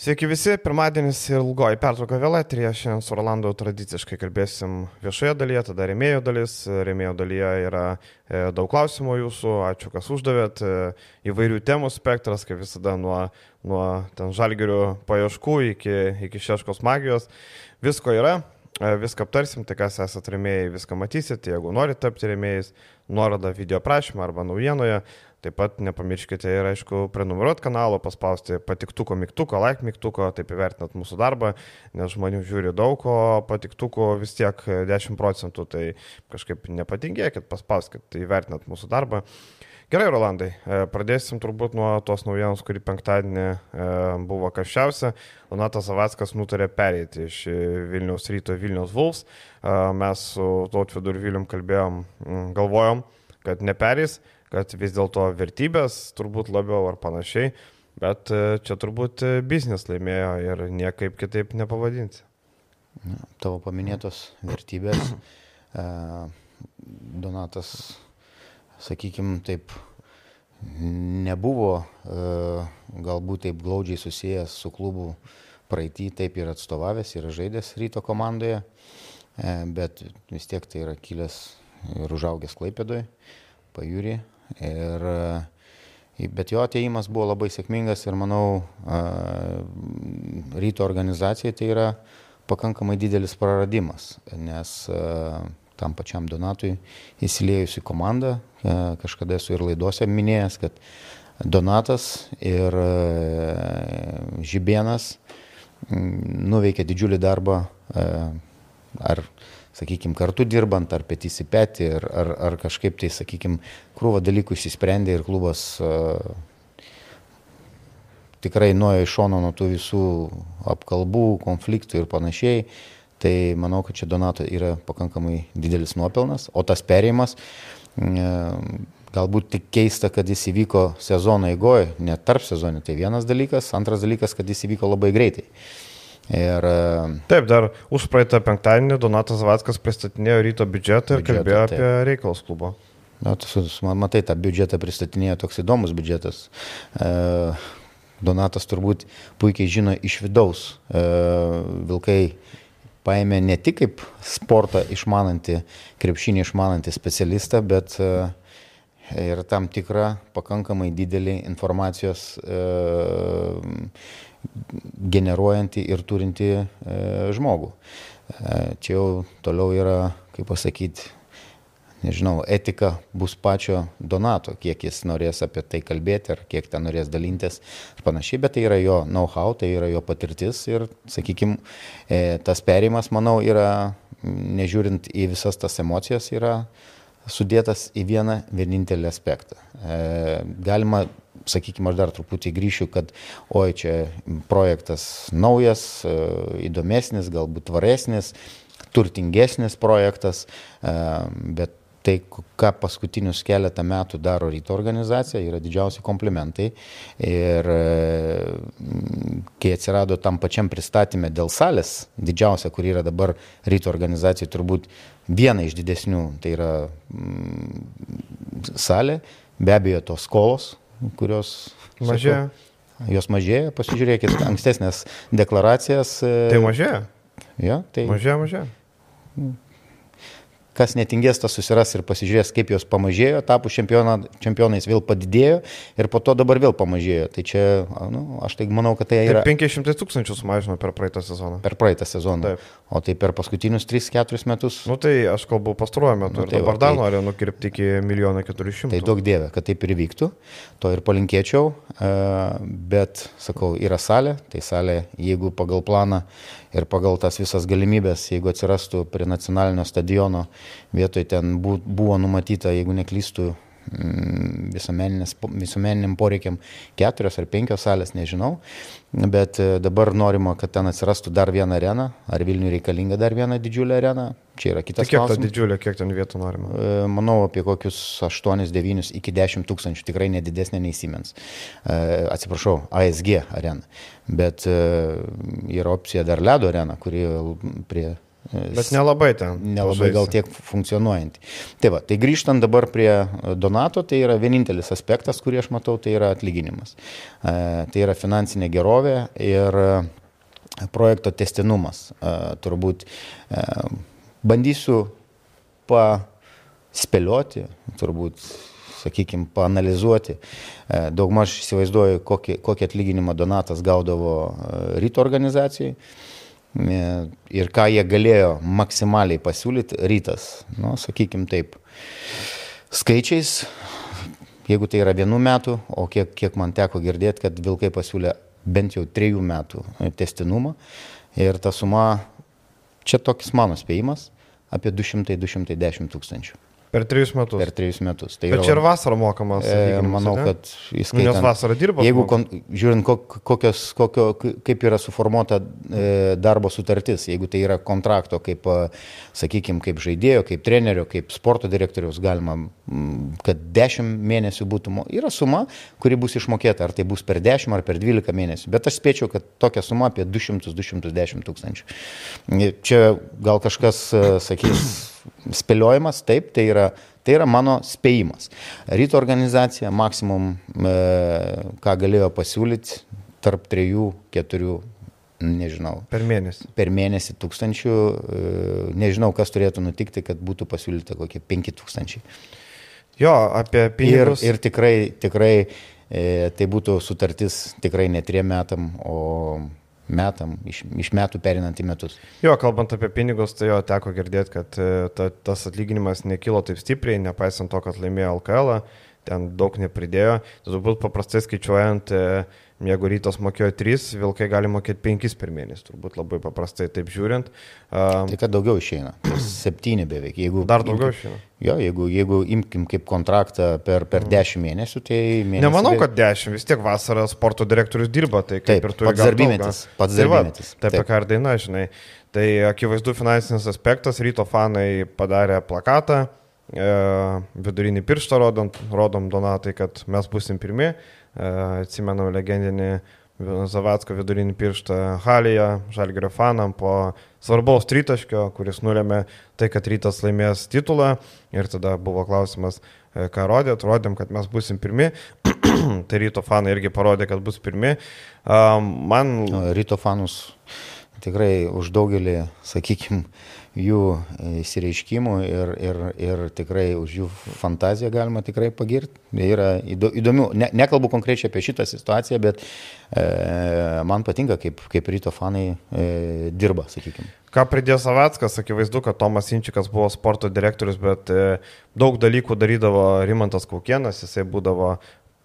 Sveiki visi, pirmadienis ir ilgoji pertrauka vėl etrija. Šiandien su Rolandu tradiciškai kalbėsim viešoje dalyje, tada remėjo dalis. Remėjo dalyje yra e, daug klausimų jūsų, ačiū, kas uždavėt. E, įvairių temų spektras, kaip visada, nuo, nuo ten žalgerių paieškų iki, iki šeškos magijos. Visko yra, e, viską aptarsim, tai kas esate remėjai, viską matysit. Jeigu norite tapti remėjais, nuorodą video prašymą arba naujienoje Taip pat nepamirškite ir, aišku, prenumeruoti kanalą, paspausti patiktuko mygtuko, like mygtuko, taip įvertinat mūsų darbą, nes žmonių žiūri daug, o patiktuko vis tiek 10 procentų, tai kažkaip nepatingėkit, paspauskit, tai įvertinat mūsų darbą. Gerai, Rolandai, e, pradėsim turbūt nuo tos naujienos, kuri penktadienį e, buvo karščiausia. Donatas Zavackas nutarė pereiti iš Vilniaus ryto Vilniaus Vulfs. E, mes su Tautvidu ir Vilium kalbėjom, galvojom, kad neperės kad vis dėlto vertybės turbūt labiau ar panašiai, bet e, čia turbūt e, biznis laimėjo ir niekaip kitaip nepavadinsi. Tavo paminėtos vertybės, e, Donatas, sakykime, taip nebuvo galbūt taip glaudžiai susijęs su klubu praeitį, taip ir atstovavęs, ir žaidęs ryto komandoje, bet vis tiek tai yra kilęs ir užaugęs Klaipėdoje, pajūrį, Ir, bet jo ateimas buvo labai sėkmingas ir manau, ryto organizacijai tai yra pakankamai didelis praradimas, nes tam pačiam Donatui įsiliejus į komandą, kažkada esu ir laidose minėjęs, kad Donatas ir Žibienas nuveikė didžiulį darbą ar sakykime, kartu dirbant, ar petys į petį, ar, ar, ar kažkaip tai, sakykime, krūva dalykų išsisprendė ir klubas uh, tikrai nuojo iš šono nuo tų visų apkalbų, konfliktų ir panašiai. Tai manau, kad čia Donato yra pakankamai didelis nuopelnas, o tas perėjimas, uh, galbūt tik keista, kad jis įvyko sezono eigoje, net tarp sezonų, tai vienas dalykas, antras dalykas, kad jis įvyko labai greitai. Uh, Ir, e, taip, dar už praeitą penktadienį Donatas Vatskas pristatinėjo ryto biudžetą ir biudžetą, kalbėjo taip. apie Reikalos klubą. Na, tu matai, tą biudžetą pristatinėjo toks įdomus biudžetas. E, Donatas turbūt puikiai žino iš vidaus. E, vilkai paėmė ne tik kaip sportą išmanantį, krepšinį išmanantį specialistą, bet ir tam tikrą pakankamai didelį informacijos generuojantį ir turinti e, žmogų. E, čia jau toliau yra, kaip pasakyti, nežinau, etika bus pačio Donato, kiek jis norės apie tai kalbėti ar kiek ten norės dalintis ir panašiai, bet tai yra jo know-how, tai yra jo patirtis ir, sakykime, tas perėjimas, manau, yra, nežiūrint į visas tas emocijas, yra sudėtas į vieną vienintelį aspektą. E, galima sakykime, aš dar truputį grįšiu, kad oi čia projektas naujas, e, įdomesnis, galbūt tvaresnis, turtingesnis projektas, e, bet tai, ką paskutinius keletą metų daro ryto organizacija, yra didžiausi komplimentai. Ir e, kai atsirado tam pačiam pristatymė dėl salės, didžiausia, kur yra dabar ryto organizacija, turbūt viena iš didesnių, tai yra salė, be abejo tos skolos, kurios mažėja. Sakau, jos mažėja, pasižiūrėkit ankstesnės deklaracijas. E, tai mažėja. Ja, tai... Mažėja, mažėja kas netingės, tas susiras ir pasižiūrės, kaip jos pamažėjo, tapo čempionais vėl padidėjo ir po to dabar vėl pamažėjo. Tai čia, nu, aš tai manau, kad tai yra... Tai 500 tūkstančių sumažino per praeitą sezoną. Per praeitą sezoną. Taip. O tai per paskutinius 3-4 metus. Nu tai aš kalbu pastaruoju metu nu, tai, dabar dar tai, noriu nukirpti iki 1 400. Tai daug dievė, kad taip ir vyktų, to ir palinkėčiau, e, bet, sakau, yra salė, tai salė, jeigu pagal planą ir pagal tas visas galimybės, jeigu atsirastų prie nacionalinio stadiono, vietoj ten buvo numatyta, jeigu neklystų, mm, visuomeniniam poreikiam keturios ar penkios salės, nežinau, bet e, dabar norima, kad ten atsirastų dar viena arena, ar Vilniui reikalinga dar viena didžiulė arena, čia yra kitas tai kiek klausimas. Kiek ta didžiulė, kiek ten vietų norima? E, manau, apie kokius 8-9 iki 10 tūkstančių, tikrai nedidesnė nei Siemens. E, atsiprašau, ASG arena bet yra opcija dar ledo arena, kuri prie Bet nelabai ten. Nelabai gal tiek funkcionuojantį. Tai va, tai grįžtant dabar prie Donato, tai yra vienintelis aspektas, kurį aš matau, tai yra atlyginimas. Tai yra finansinė gerovė ir projekto testinumas. Turbūt bandysiu paspėlioti, turbūt sakykime, paanalizuoti. Daugmaž įsivaizduoju, kokį, kokį atlyginimą Donatas gaudavo ryto organizacijai ir ką jie galėjo maksimaliai pasiūlyti rytas, nu, sakykim taip, skaičiais, jeigu tai yra vienų metų, o kiek, kiek man teko girdėti, kad Vilkai pasiūlė bent jau trejų metų testinumą ir ta suma, čia toks mano spėjimas, apie 200-210 tūkstančių. Per trejus metus. Per trejus metus. Tai Bet čia ir vasarą mokamas. E, manau, ne? kad įskaitant. Nes vasarą dirba. Jeigu, kon, žiūrint, kokios, kokio, kaip yra suformuota e, darbo sutartis, jeigu tai yra kontrakto, kaip, sakykime, kaip žaidėjo, kaip trenerio, kaip sporto direktoriaus, galima, kad 10 mėnesių būtų, yra suma, kuri bus išmokėta, ar tai bus per 10 ar per 12 mėnesių. Bet aš spėčiau, kad tokia suma apie 200-210 tūkstančių. Čia gal kažkas e, sakys spėliojimas, taip, tai yra, tai yra mano spėjimas. Ryto organizacija maksimum, e, ką galėjo pasiūlyti, tarp 3-4 nežinau. Per mėnesį. Per mėnesį tūkstančių, e, nežinau, kas turėtų nutikti, kad būtų pasiūlyta kokie 5 tūkstančiai. Jo, apie pinigus. Ir, ir tikrai, tikrai e, tai būtų sutartis tikrai ne triem metam, o metam, iš, iš metų perinant į metus. Jo, kalbant apie pinigus, tai jo teko girdėti, kad e, ta, tas atlyginimas nekilo taip stipriai, nepaisant to, kad laimėjo LKL, ten daug nepridėjo. Turbūt paprastai skaičiuojant, e, jeigu rytas mokėjo 3, vilkai gali mokėti 5 per mėnesį, turbūt labai paprastai taip žiūrint. Tai kad daugiau išeina, 7 beveik. Jeigu, Dar daugiau išeina. Jo, jeigu, jeigu imkim kaip kontraktą per, per 10 mhm. mėnesių, tai mėnesį. Nemanau, kad 10, vis tiek vasarą sporto direktorius dirba, tai kaip taip, ir turi pats darbymetis. Pats tai darbymetis. Taip, apie ką ir daina, žinai. Tai akivaizdu finansinis aspektas, ryto fanai padarė plakatą, e, vidurinį pirštą rodom, rodom Donatai, kad mes busim pirmi, e, atsimenu legendinį Zavatsko vidurinį pirštą Halėje, Žalgerio fanam po svarbaus tritaškio, kuris nulėmė tai, kad rytas laimės titulą. Ir tada buvo klausimas, e, ką rodėt, rodėm, kad mes busim pirmi. tai ryto fanai irgi parodė, kad bus pirmi. Man... Ryto fanus tikrai už daugelį, sakykime, jų įsireiškimų ir, ir, ir tikrai už jų fantaziją galima tikrai pagirti. Yra įdomių, ne, nekalbu konkrečiai apie šitą situaciją, bet e, man patinka, kaip, kaip ryto fanai e, dirba, sakykime. Ką pridėjo Savackas, akivaizdu, kad Tomas Inčikas buvo sporto direktorius, bet e, daug dalykų darydavo Rimantas Kaukienas, jisai būdavo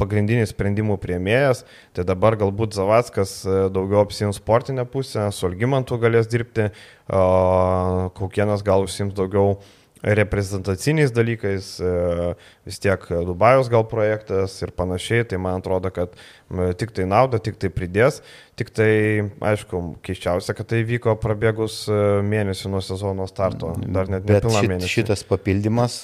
pagrindinis sprendimų prieimėjas, tai dabar galbūt Zavaskas e, daugiau apsims sportinę pusę, su Algymantu galės dirbti, Kaukienas gal užsims daugiau reprezentaciniais dalykais, e, vis tiek Dubajos gal projektas ir panašiai, tai man atrodo, kad tik tai nauda, tik tai pridės, tik tai, aišku, keiščiausia, kad tai vyko prabėgus e, mėnesį nuo sezono starto, dar net ne pilną mėnesį. Šitas papildymas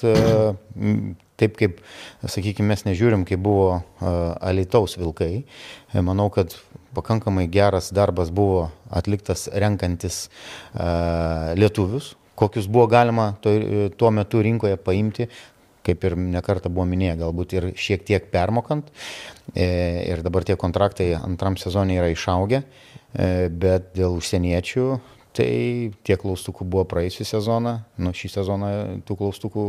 taip kaip, sakykime, mes nežiūrim, kaip buvo Alitaus vilkai. E, manau, kad pakankamai geras darbas buvo atliktas renkantis lietuvius, kokius buvo galima to, tuo metu rinkoje paimti, kaip ir nekarta buvo minėję, galbūt ir šiek tiek permokant. E, ir dabar tie kontraktai antram sezonui yra išaugę, e, bet dėl užsieniečių Tai tiek klaustukų buvo praėjusią sezoną, nu šį sezoną tų klaustukų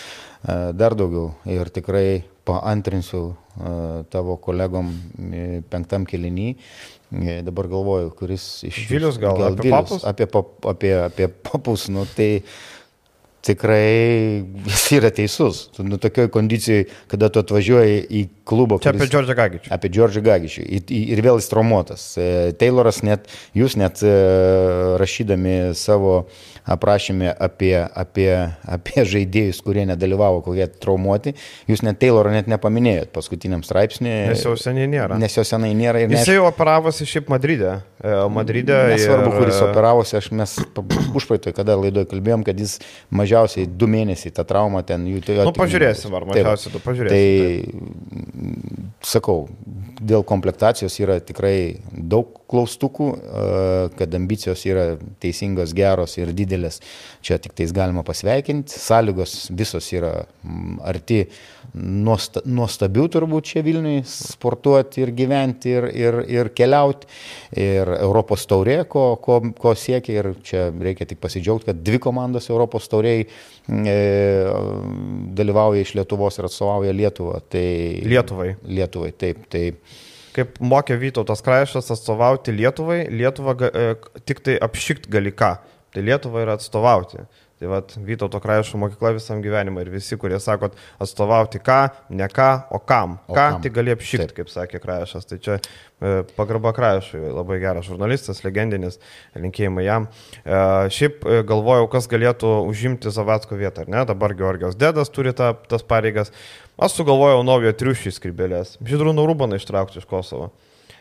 dar daugiau. Ir tikrai paantrinsiu tavo kolegom penktam kelinį. Dabar galvoju, kuris iš... Vilius gal, gal apie Vilius, papus? Apie, apie, apie papus, nu tai tikrai jis yra teisus. Tu nu tokioje kondicijai, kada tu atvažiuoji į klubą. Čia apie Džordžą Gagičių. Apie Džordžą Gagičių. Ir vėl jis traumuotas. E, Tayloras net, jūs net e, rašydami savo aprašymė apie, apie, apie žaidėjus, kurie nedalyvavo, kokie traumuoti. Jūs net Tayloro net nepaminėjot paskutiniam straipsniui. Nes jau seniai nėra. Nes jau senai nėra. Jis neaiš... jau operavosi šiaip Madride. E, Madride. Nesvarbu, ir... kuris operavosi, aš mes užpraeitoj, kada laidoje kalbėjom, kad jis mažiausiai du mėnesiai tą traumą ten jų. Tai, nu, pažiūrėsim, ar mažiausiai tu pažiūrėsim. Tai, taip. sakau, dėl komplektacijos yra tikrai daug klaustukų, kad ambicijos yra teisingos, geros ir didelės. Čia tik tais galima pasveikinti. Sąlygos visos yra arti nuostabių turbūt čia Vilniui sportuoti ir gyventi ir, ir, ir keliauti. Ir Europos taurė, ko, ko, ko siekia ir čia reikia tik pasidžiaugti, kad dvi komandos Europos tauriai e, dalyvauja iš Lietuvos ir atstovauja Lietuvą. Tai, Lietuvai. Lietuvai, taip. Tai, kaip mokė Vytautas Kraišas atstovauti Lietuvai, Lietuvą e, tik tai apšikt gali ką. Tai Lietuva yra atstovauti. Tai vad Vytauto Kraišo mokykla visam gyvenimui ir visi, kurie sakot atstovauti ką, ne ką, o kam. O ką, kam. tai gali apšikti, kaip sakė Kraišas. Tai čia e, pagarba Kraišui, labai geras žurnalistas, legendinis, linkėjimai jam. E, šiaip e, galvojau, kas galėtų užimti Zavatsko vietą, ar ne? Dabar Georgijos Dedas turi ta, tas pareigas. Aš sugalvojau naujo triušį skribelės. Žydrūną Rubaną ištraukti iš Kosovo.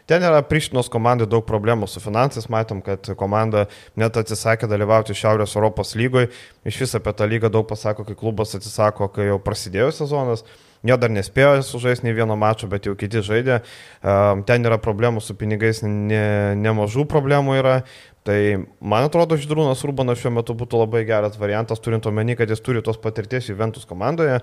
Ten yra Prištinos komandai daug problemų su finansais, matom, kad komanda net atsisakė dalyvauti Šiaurės Europos lygoje, iš vis apie tą lygą daug pasako, kai klubas atsisako, kai jau prasidėjo sezonas. Jie dar nespėjo sužaisti nei vieno mačo, bet jau kiti žaidė. Ten yra problemų su pinigais, ne, nemažų problemų yra. Tai man atrodo, Židrūnas Urbanas šiuo metu būtų labai geras variantas, turint omeny, kad jis turi tos patirties Juventus komandoje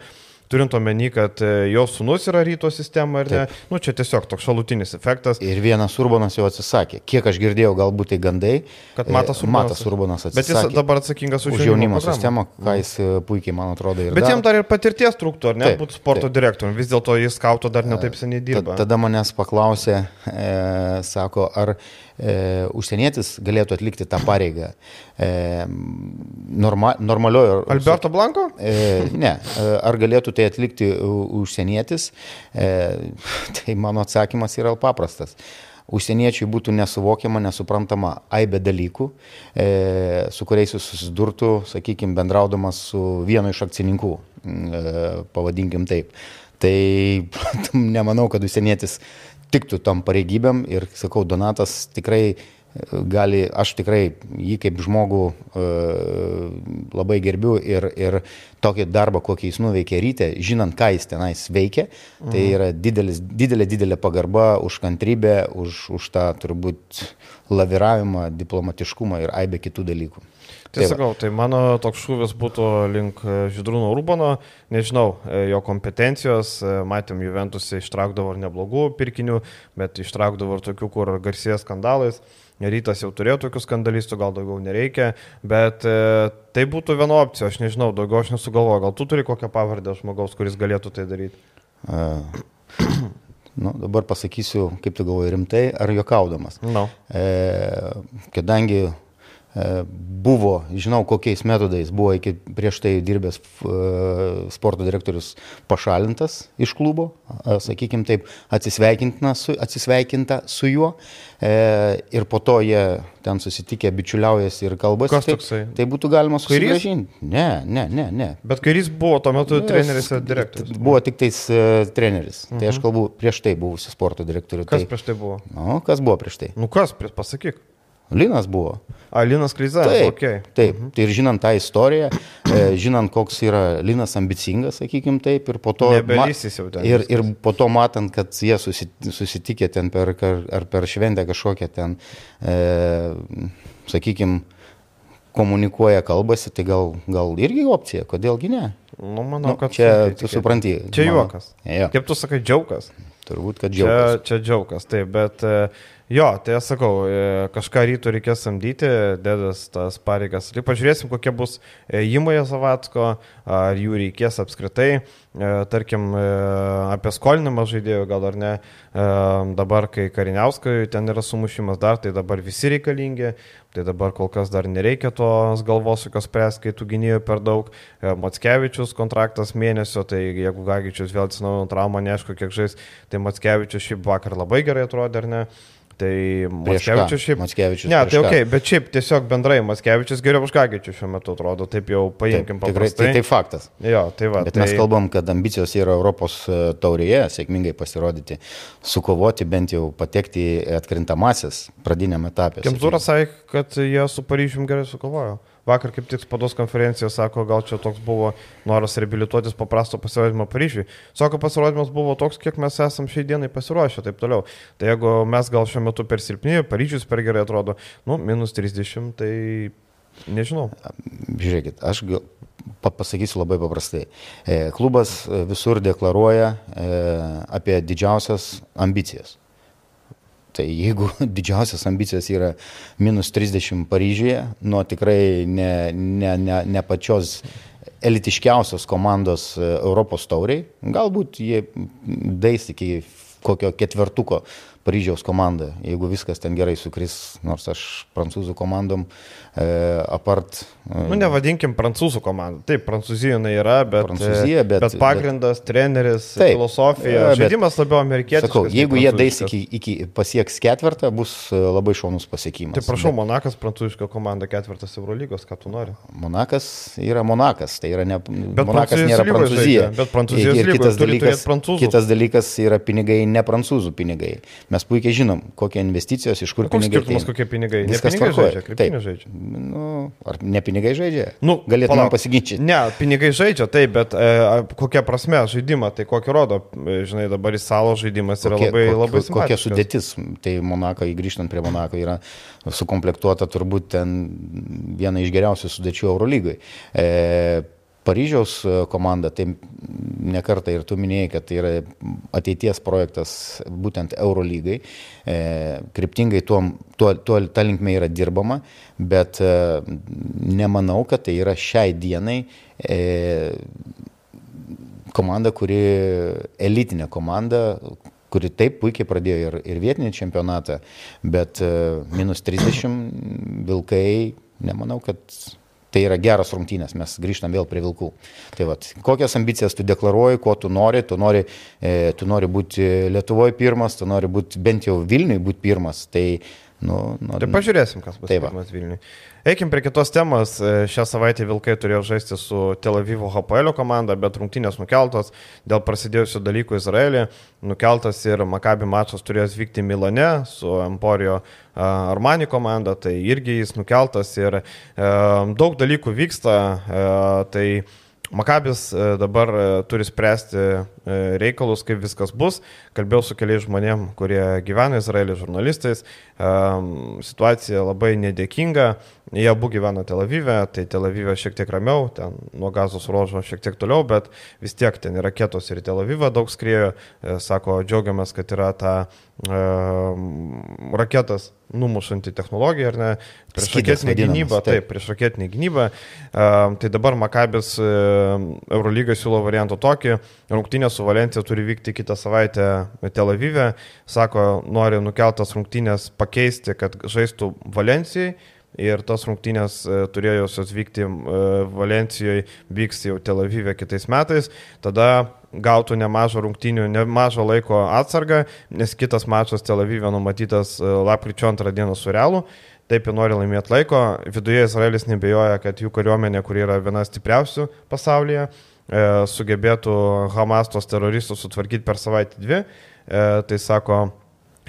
turint omeny, kad e, jo sunus yra ryto sistema ir ne, nu, čia tiesiog toks šalutinis efektas. Ir vienas Urbanas jau atsisakė. Kiek aš girdėjau, galbūt tai gandai. Kad Matas e, Urbanas, Matas Urbanas atsisakė. Bet jis dabar atsakingas už, už jaunimo sistemą, ką jis e, puikiai, man atrodo, ir. Bet jam dar ir patirties trūktų, ar ne, būtų sporto taip. direktoriumi. Vis dėlto jis skauto dar netaip seniai dirba. Tada manęs paklausė, e, sako, ar e, užsienietis galėtų atlikti tą pareigą. E, norma, normaliojo. Alberto Blanko? E, ne. E, ar galėtų tai atlikti užsienietis? E, tai mano atsakymas yra paprastas. Užsieniečiui būtų nesuvokiama, nesuprantama aibė dalykų, e, su kuriais jis susidurtų, sakykime, bendraudamas su vienu iš akcininkų, e, pavadinkim taip. Tai nemanau, kad užsienietis tiktų tom pareigybėm ir, sakau, Donatas tikrai gali, aš tikrai jį kaip žmogų e, labai gerbiu ir, ir tokį darbą, kokį jis nuveikė ryte, žinant, ką jis tenais veikia, tai mhm. yra didelis, didelė, didelė pagarba už kantrybę, už, už tą turbūt laviravimą, diplomatiškumą ir aibę kitų dalykų. Tai sakau, tai mano toks šūvis būtų link e, Židrūno Urbano, nežinau, e, jo kompetencijos, matėm, Juventus ištraukdavo ir neblogų pirkinių, bet ištraukdavo ir tokių, kur garsės skandalais. Rytas jau turėjo tokių skandalistų, gal daugiau nereikia, bet e, tai būtų viena opcija, aš nežinau, daugiau aš nesugalvoju, gal tu turi kokią pavardę žmogaus, kuris galėtų tai daryti. Uh, nu, dabar pasakysiu, kaip tu galvoji, rimtai ar juokaudamas. No. E, kadangi buvo, žinau kokiais metodais buvo iki prieš tai dirbęs e, sporto direktorius pašalintas iš klubo, e, sakykime taip, atsisveikinta su, atsisveikinta su juo ir po to jie ten susitikę, bičiuliaujasi ir kalbasi. Kas tai, toksai? Tai būtų galima susigražinti. Ne, ne, ne, ne. Bet kairys buvo tuo metu Nes, treneris ir direktorius. Buvo tik tais uh, treneris. Mhm. Tai aš kalbu prieš tai buvusi sporto direktorių. Kas tai, prieš tai buvo? Nu, kas buvo prieš tai? Nu kas, pasakyk. Linas buvo. A, Linas Kleiza. Taip, okay. taip. Mhm. Tai ir žinant tą istoriją, e, žinant, koks yra Linas ambicingas, sakykim taip, ir po to... Nebelysis jau ten. Ir, ir po to matant, kad jie susitikė ten per, ar per šventę kažkokią ten, e, sakykim, komunikuoja, kalbasi, tai gal, gal irgi opcija, kodėlgi ne? Nu, manau, nu, kad čia tu supranti. Čia juokas. Jo. Kaip tu sakai, džiaugas? Turbūt, kad džiaugas. Čia, čia džiaugas, taip, bet uh, Jo, tai aš sakau, e, kažką ryto reikės samdyti, dėdas tas pareigas. Ir pažiūrėsim, kokie bus įmoje Zavatsko, ar jų reikės apskritai. E, tarkim, e, apie skolinimą žaidėjų gal ar ne. Dabar, kai Kariniauskai ten yra sumušimas dar, tai dabar visi reikalingi. Tai dabar kol kas dar nereikia tos galvos, kokios spręs, kai tų gynėjų per daug. Matskevičius kontraktas mėnesio, tai jeigu Gagičius vėl atsinaujino traumą, neaišku, kiek žais, tai Matskevičius šį vakar labai gerai atrodė, ar ne? Tai Matskevičius šiaip. Matskevičius. Ne, tai ok, bet šiaip tiesiog bendrai Matskevičius geriau už Gagičių šiuo metu atrodo, taip jau paimkim paprastai. Tikrai, tai, tai faktas. Jo, tai va. Bet tai... mes kalbam, kad ambicijos yra Europos e, taurėje, sėkmingai pasirodyti, sukovoti, bent jau patekti atkrintamasis pradiniam etapė. Kemzūras sakė, kad jie su Paryžium gerai sukovojo. Vakar kaip tik spados konferencija sako, gal čia toks buvo noras reabilituotis po prasto pasirodymo Paryžiui. Sako, pasirodymas buvo toks, kiek mes esam šiai dienai pasiruošę, taip toliau. Tai jeigu mes gal šiuo metu per silpni, Paryžius per gerai atrodo, nu, minus 30, tai nežinau. Žiūrėkit, aš gal pasakysiu labai paprastai. E, klubas visur deklaruoja e, apie didžiausias ambicijas. Tai jeigu didžiausias ambicijos yra minus 30 Paryžiuje, nuo tikrai ne, ne, ne, ne pačios elitiškiausios komandos e, Europos tauriai, galbūt jie dais iki kokio ketvertuko Paryžiaus komanda, jeigu viskas ten gerai sukris, nors aš prancūzų komandom e, apart. E, nu, nevadinkim prancūzų komandą. Taip, Prancūzijoje yra, bet, Prancūzija, bet, bet pagrindas, bet, treneris, taip, filosofija, bet, žaidimas labiau amerikietis. Sakau, jeigu jie dais iki, iki pasieks ketvirtą, bus e, labai šaunus pasiekimas. Tai prašau, bet, Monakas, prancūziška komanda, ketvirtas Eurolygos, ką tu nori? Monakas yra Monakas, tai yra ne. Bet Monakas nėra Prancūzija. Žaidžia, bet Prancūzijos ir kitas dalykas, kitas dalykas yra pinigai, ne prancūzų pinigai. Mes puikiai žinom, kokie investicijos, iš kur pinigai. Skirtumas, kokie pinigai. Ne pinigai žaidžia, krepšinį žaidžia. Nu, ar ne pinigai žaidžia? Nu, Galėtumėm pasiginčyti. Ne, pinigai žaidžia, taip, bet e, kokia prasme žaidimą, tai kokį rodo, e, žinai, dabar į salo žaidimas yra kokie, labai, kok, labai svarbu. Kokia sudėtis, tai Monako, įgrįžtant prie Monako, yra sukomplektuota turbūt ten viena iš geriausių sudėčių Eurolygai. E, Paryžiaus e, komanda, tai nekartą ir tu minėjai, kad tai yra ateities projektas būtent Eurolygai. E, kryptingai tuo, tuo, tuo tą linkmę yra dirbama, bet e, nemanau, kad tai yra šiai dienai e, komanda, kuri elitinė komanda, kuri taip puikiai pradėjo ir, ir vietinį čempionatą, bet e, minus 30 vilkai, nemanau, kad tai yra geros rungtynės, mes grįžtam vėl prie vilkų. Tai vad, kokias ambicijas tu deklaruoji, ko tu nori, tu nori, e, tu nori būti Lietuvoje pirmas, tu nori būti bent jau Vilniui būti pirmas. Tai, nu, nori, tai pažiūrėsim, kas bus taip, pirmas Vilniui. Eikim prie kitos temos. E, šią savaitę Vilkai turėjo žaisti su Tel Avivo HPL komanda, bet rungtynės nukeltos dėl prasidėjusių dalykų Izraelį. Nukeltas ir Makabi mačas turėjo vykti Milane su Emporio Armani komanda, tai irgi jis nukeltas ir e, daug dalykų vyksta. E, tai Makabis e, dabar e, turi spręsti e, reikalus, kaip viskas bus. Kalbėjau su keliais žmonėm, kurie gyvena Izraelį žurnalistais. Situacija labai nedėkinga. Jie abu gyvena Tel Avive, tai Tel Avive šiek tiek ramiau, ten nuo gazos ruožo šiek tiek toliau, bet vis tiek ten yra raketos ir Tel Avivą daug skriejo. Sako, džiaugiamės, kad yra ta raketas numušanti technologija, ar ne, prieš raketinę gynybą, taip, taip prieš raketinę gynybą. Uh, tai dabar Makabės uh, Eurolyga siūlo variantą tokį, rungtynė su Valencija turi vykti kitą savaitę Tel Avive, sako, nori nukeltas rungtynės pakeisti, kad žaistų Valencijai. Ir tos rungtynės e, turėjusios vykti e, Valencijoje vyks jau Tel Avive kitais metais. Tada gautų nemažą rungtynių, nemažą laiko atsargą, nes kitas mačas Tel Avive numatytas e, lapkričio antrą dieną su Realu. Taip ir nori laimėti laiko. Viduje Izraelis nebejoja, kad jų kariuomenė, kuri yra viena stipriausių pasaulyje, sugebėtų Hamas tos teroristus sutvarkyti per savaitę dvi. Tai sako,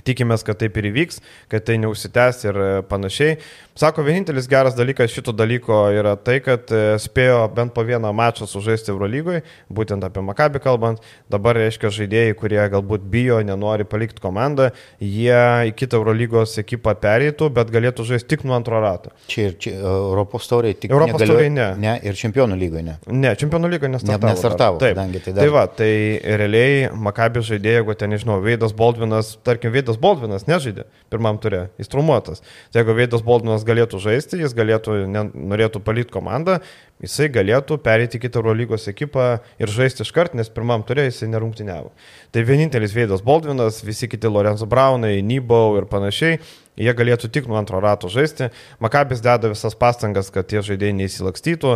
tikimės, kad taip ir įvyks, kad tai neužsitęs ir panašiai. Sako, vienintelis geras dalykas šito dalyko yra tai, kad e, spėjo bent po vieną mačą sužaisti Eurolygoje, būtent apie Makabį kalbant. Dabar reiškia žaidėjai, kurie galbūt bijo, nenori palikti komandą, jie į kitą Eurolygos ekipą pereitų, bet galėtų žaisti tik nuo antro rato. Čia ir čia, Europos tauriai tik Europos tauriai ne. Ne, ir čempionų lygoje ne. Ne, čempionų lygoje nestartavo. Nestartavo, taip. Tai, dar... tai va, tai realiai Makabį žaidėjai, jeigu ten, nežinau, Veidas Baldvinas, tarkim, Veidas Baldvinas nežaidė pirmam turė, jis trumuotas. Tai jeigu Veidas Baldvinas galėtų žaisti, jis galėtų, ne, norėtų palikti komandą, jisai galėtų perėti kitą Eurolygos ekipą ir žaisti iš kart, nes pirmam turė jisai nerungtiniavo. Tai vienintelis Veidas Baldvinas, visi kiti Lorenzo Braunai, Nybau ir panašiai, jie galėtų tik nuo antro rato žaisti. Makabis deda visas pastangas, kad tie žaidėjai neįsilakstytų.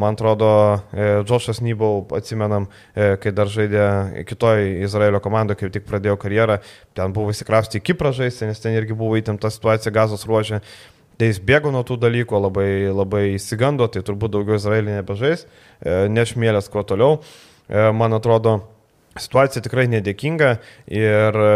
Man atrodo, e, Džošas Nybau, atsimenam, e, kai dar žaidė kitoj Izraelio komandoje, kai tik pradėjo karjerą, ten buvo įsikrausti į Kiprą žaisti, nes ten irgi buvo įtempta situacija gazos ruožė. Tai jis bėgo nuo tų dalykų, labai, labai įsigando, tai turbūt daugiau Izraelį nebežais, e, nešmėlės kuo toliau. E, man atrodo, situacija tikrai nedėkinga ir e,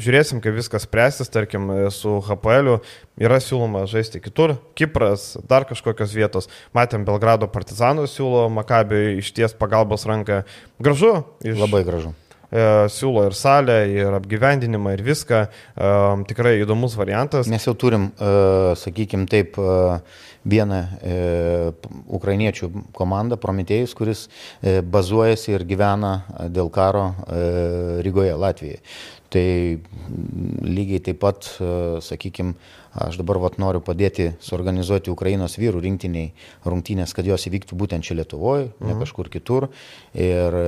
žiūrėsim, kaip viskas spręsis, tarkim, su HPL yra siūloma žaisti kitur, Kipras, dar kažkokios vietos, matėm Belgrado partizanų siūlo, Makabio išties pagalbos ranką, gražu. Iš... Labai gražu. e, siūlo ir salę, ir apgyvendinimą, ir viską. E, tikrai įdomus variantas. Mes jau turim, e, sakykime taip, e, vieną e, ukrainiečių komandą, Prometėjus, kuris e, bazuojasi ir gyvena dėl karo e, Rygoje, Latvijoje. Tai lygiai taip pat, e, sakykime, aš dabar vat, noriu padėti suorganizuoti Ukrainos vyrų rinktiniai rungtynės, kad jos įvyktų būtent čia Lietuvoje, mhm. ne kažkur kitur. Ir e,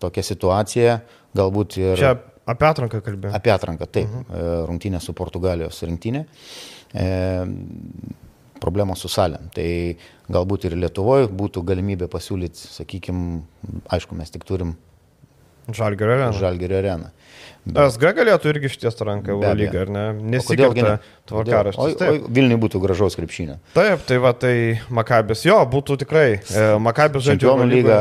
tokia situacija galbūt ir... Čia apie atranką kalbėjau. Apie atranką, taip. Mhm. Rungtynė su Portugalijos rinktinė. E, problemos su salėm. Tai galbūt ir Lietuvoje būtų galimybė pasiūlyti, sakykime, aišku, mes tik turim Žalgerio areną. Žalgerio areną. SG galėtų irgi išties ranką Euro lygą, ar ne? Nesikerta tvarkaraštis. O, o Vilniui būtų gražaus krepšinio. Taip, tai va, tai Makabės, jo, būtų tikrai. E, Makabės žaidžia Euro lygą,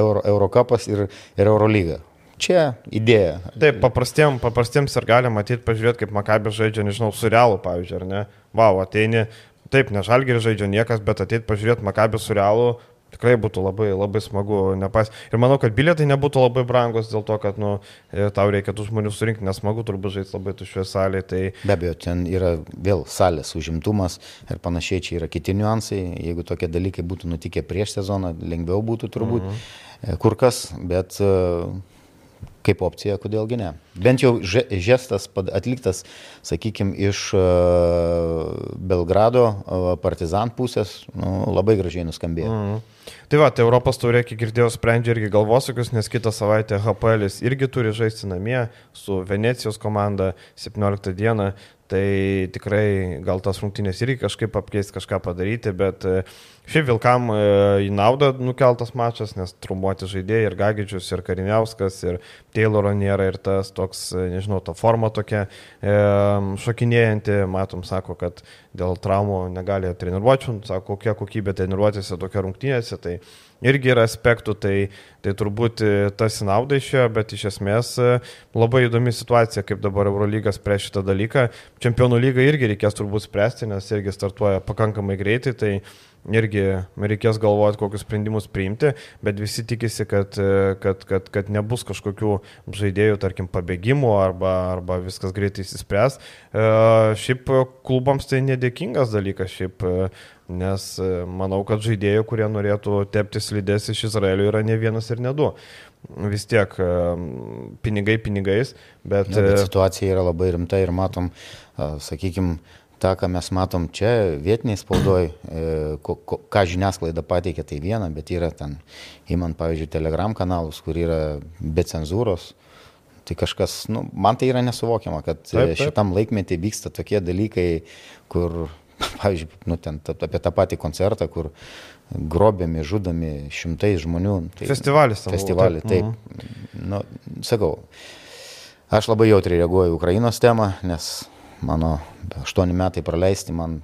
Euro, Eurocapas ir, ir Euro lygą. Čia idėja. Taip, paprastiems, paprastiems ir galima matyti, pažiūrėti, kaip Makabės žaidžia, nežinau, su realu, pavyzdžiui, ar ne? Vau, ateini, Taip, ne žalgerį žaidžia niekas, bet ateit pažiūrėti Makabį su realu tikrai būtų labai, labai smagu. Nepas... Ir manau, kad bilietai nebūtų labai brangus dėl to, kad nu, e, tau reikia tų žmonių surinkti, nesmagu turbūt žaisti labai tuščioje salėje. Tai... Be abejo, ten yra vėl salės užimtumas ir panašiai, čia yra kiti niuansai. Jeigu tokie dalykai būtų nutikę prieš sezoną, lengviau būtų turbūt mhm. E, kur kas, bet uh, kaip opcija, kodėlgi ne. Bent jau žestas atliktas, sakykime, iš e, Belgrado e, partizan pusės nu, labai gražiai nuskambėjo. Mm. Tai va, tai Europos taurė, kiek girdėjau, sprendžia irgi galvosakius, nes kitą savaitę HPL irgi turi žaisti namie su Venecijos komanda 17 dieną. Tai tikrai gal tas rungtynės irgi kažkaip apkeisti, kažką padaryti, bet uh, Šiaip Vilkam e, į naudą nukeltas mačas, nes trumuoti žaidėjai ir Gagidžius, ir Kariniauskas, ir Tayloro nėra, ir tas toks, e, nežinau, ta forma tokia e, šokinėjanti, matom, sako, kad dėl traumų negali treniruočių, sako, kokia kokybė treniruotėse, tokia rungtynėse, tai irgi yra aspektų, tai, tai turbūt e, tas į naudą išėjo, bet iš esmės labai įdomi situacija, kaip dabar Eurolygas prieš šitą dalyką. Čempionų lygą irgi reikės turbūt spręsti, nes irgi startuoja pakankamai greitai, tai irgi reikės galvoti, kokius sprendimus priimti, bet visi tikisi, kad, kad, kad, kad nebus kažkokių žaidėjų, tarkim, pabėgimų arba, arba viskas greitai įsispręs. E, šiaip klubams tai nedėkingas dalykas, šiaip, nes manau, kad žaidėjų, kurie norėtų tepti slidės iš Izraelio, yra ne vienas ir ne du vis tiek e, pinigai pinigais, bet... Ja, bet situacija yra labai rimta ir matom, sakykime, tą, ką mes matom čia vietiniai spaudoj, e, ką žiniasklaida pateikia, tai viena, bet yra ten, įmant, pavyzdžiui, telegram kanalus, kur yra be cenzūros. Tai kažkas, nu, man tai yra nesuvokiama, kad e, taip, taip. šitam laikmetį vyksta tokie dalykai, kur, pavyzdžiui, nu, ten, apie tą patį koncertą, kur grobiami, žudomi šimtai žmonių. Tai, Festivalis. Festivalį, taip. taip. Mhm. Nu, sakau, aš labai jautriai reaguoju Ukrainos temą, nes mano aštuoni metai praleisti, man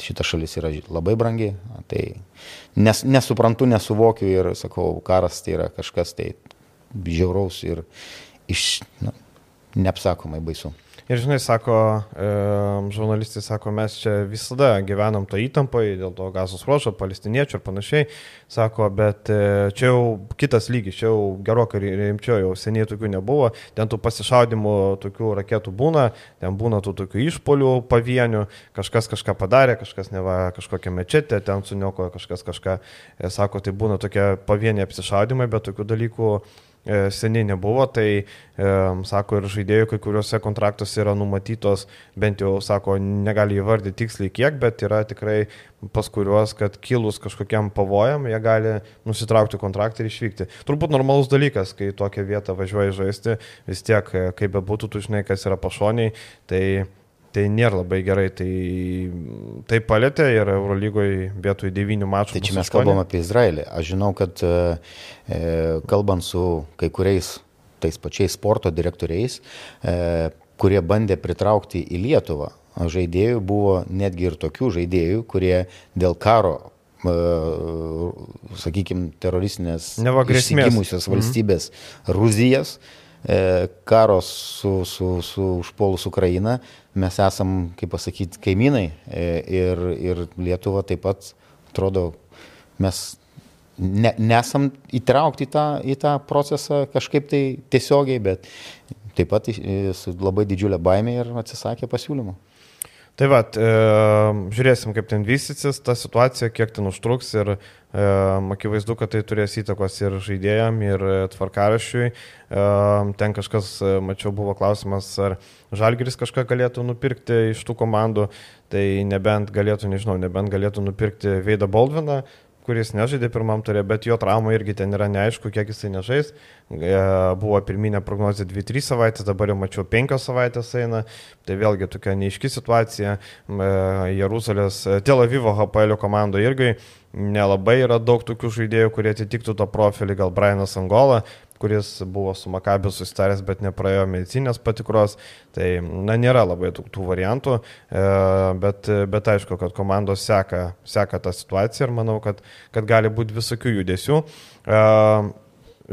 šita šalis yra labai brangi, tai nes, nesuprantu, nesuvokiu ir sakau, karas tai yra kažkas tai žiauraus ir iš, na, neapsakomai baisu. Ir žinai, sako, e, žurnalistai sako, mes čia visada gyvenam to įtampai dėl to gazos ruošo, palestiniečių ir panašiai. Sako, bet e, čia jau kitas lygis, čia jau gerokai rimčiau, jau seniai tokių nebuvo. Ten tų pasišaudimų, tokių raketų būna, ten būna tų tokių išpolių pavienių, kažkas kažką padarė, kažkas neva kažkokią mečetę, ten suniokojo kažkas kažką. E, sako, tai būna tokie pavieniai apsišaudimai, bet tokių dalykų seniai nebuvo, tai, e, sako, ir žaidėjų kai kuriuose kontraktuose yra numatytos, bent jau, sako, negali įvardyti tiksliai kiek, bet yra tikrai pas kuriuos, kad kilus kažkokiam pavojam, jie gali nusitraukti kontraktą ir išvykti. Turbūt normalus dalykas, kai tokią vietą važiuoji žaisti, vis tiek, e, kaip bebūtų, tu žinai, kas yra pašoniai, tai Tai nėra labai gerai, tai, tai palėtė ir Eurolygoje vietoj devynių mačų. Tai čia mes kalbam apie Izraelį. Aš žinau, kad e, e, kalbant su kai kuriais tais pačiais sporto direktoriais, e, kurie bandė pritraukti į Lietuvą žaidėjų, buvo netgi ir tokių žaidėjų, kurie dėl karo sakykime, teroristinės išsigimusios mhm. valstybės mhm. Rusijas, karos su, su, su užpolus Ukraina, mes esam, kaip pasakyti, kaimynai ir, ir Lietuva taip pat, atrodo, mes ne, nesam įtraukti į tą, į tą procesą kažkaip tai tiesiogiai, bet taip pat su labai didžiulė baimė ir atsisakė pasiūlymų. Tai va, e, žiūrėsim, kaip ten vystysis ta situacija, kiek ten užtruks ir e, akivaizdu, kad tai turės įtakos ir žaidėjam, ir tvarkarašiui. E, ten kažkas, e, mačiau, buvo klausimas, ar Žalgiris kažką galėtų nupirkti iš tų komandų, tai nebent galėtų, nežinau, nebent galėtų nupirkti Veidą Baldviną, kuris nežaidė pirmam turė, bet jo trauma irgi ten yra neaišku, kiek jisai nežais. E, buvo pirminė prognozija 2-3 savaitės, dabar jau mačiau 5 savaitės eina. Tai vėlgi tokia neiški situacija. E, Jeruzalės, Tel Avivo HPL komandoje irgi nelabai yra daug tokių žaidėjų, kurie atitiktų to profilį, gal Brianas Angola, kuris buvo su Makabiu susitaręs, bet nepraėjo medicinės patikros. Tai, na, nėra labai tų, tų variantų, e, bet, bet aišku, kad komandos seka, seka tą situaciją ir manau, kad, kad gali būti visokių judesių. E,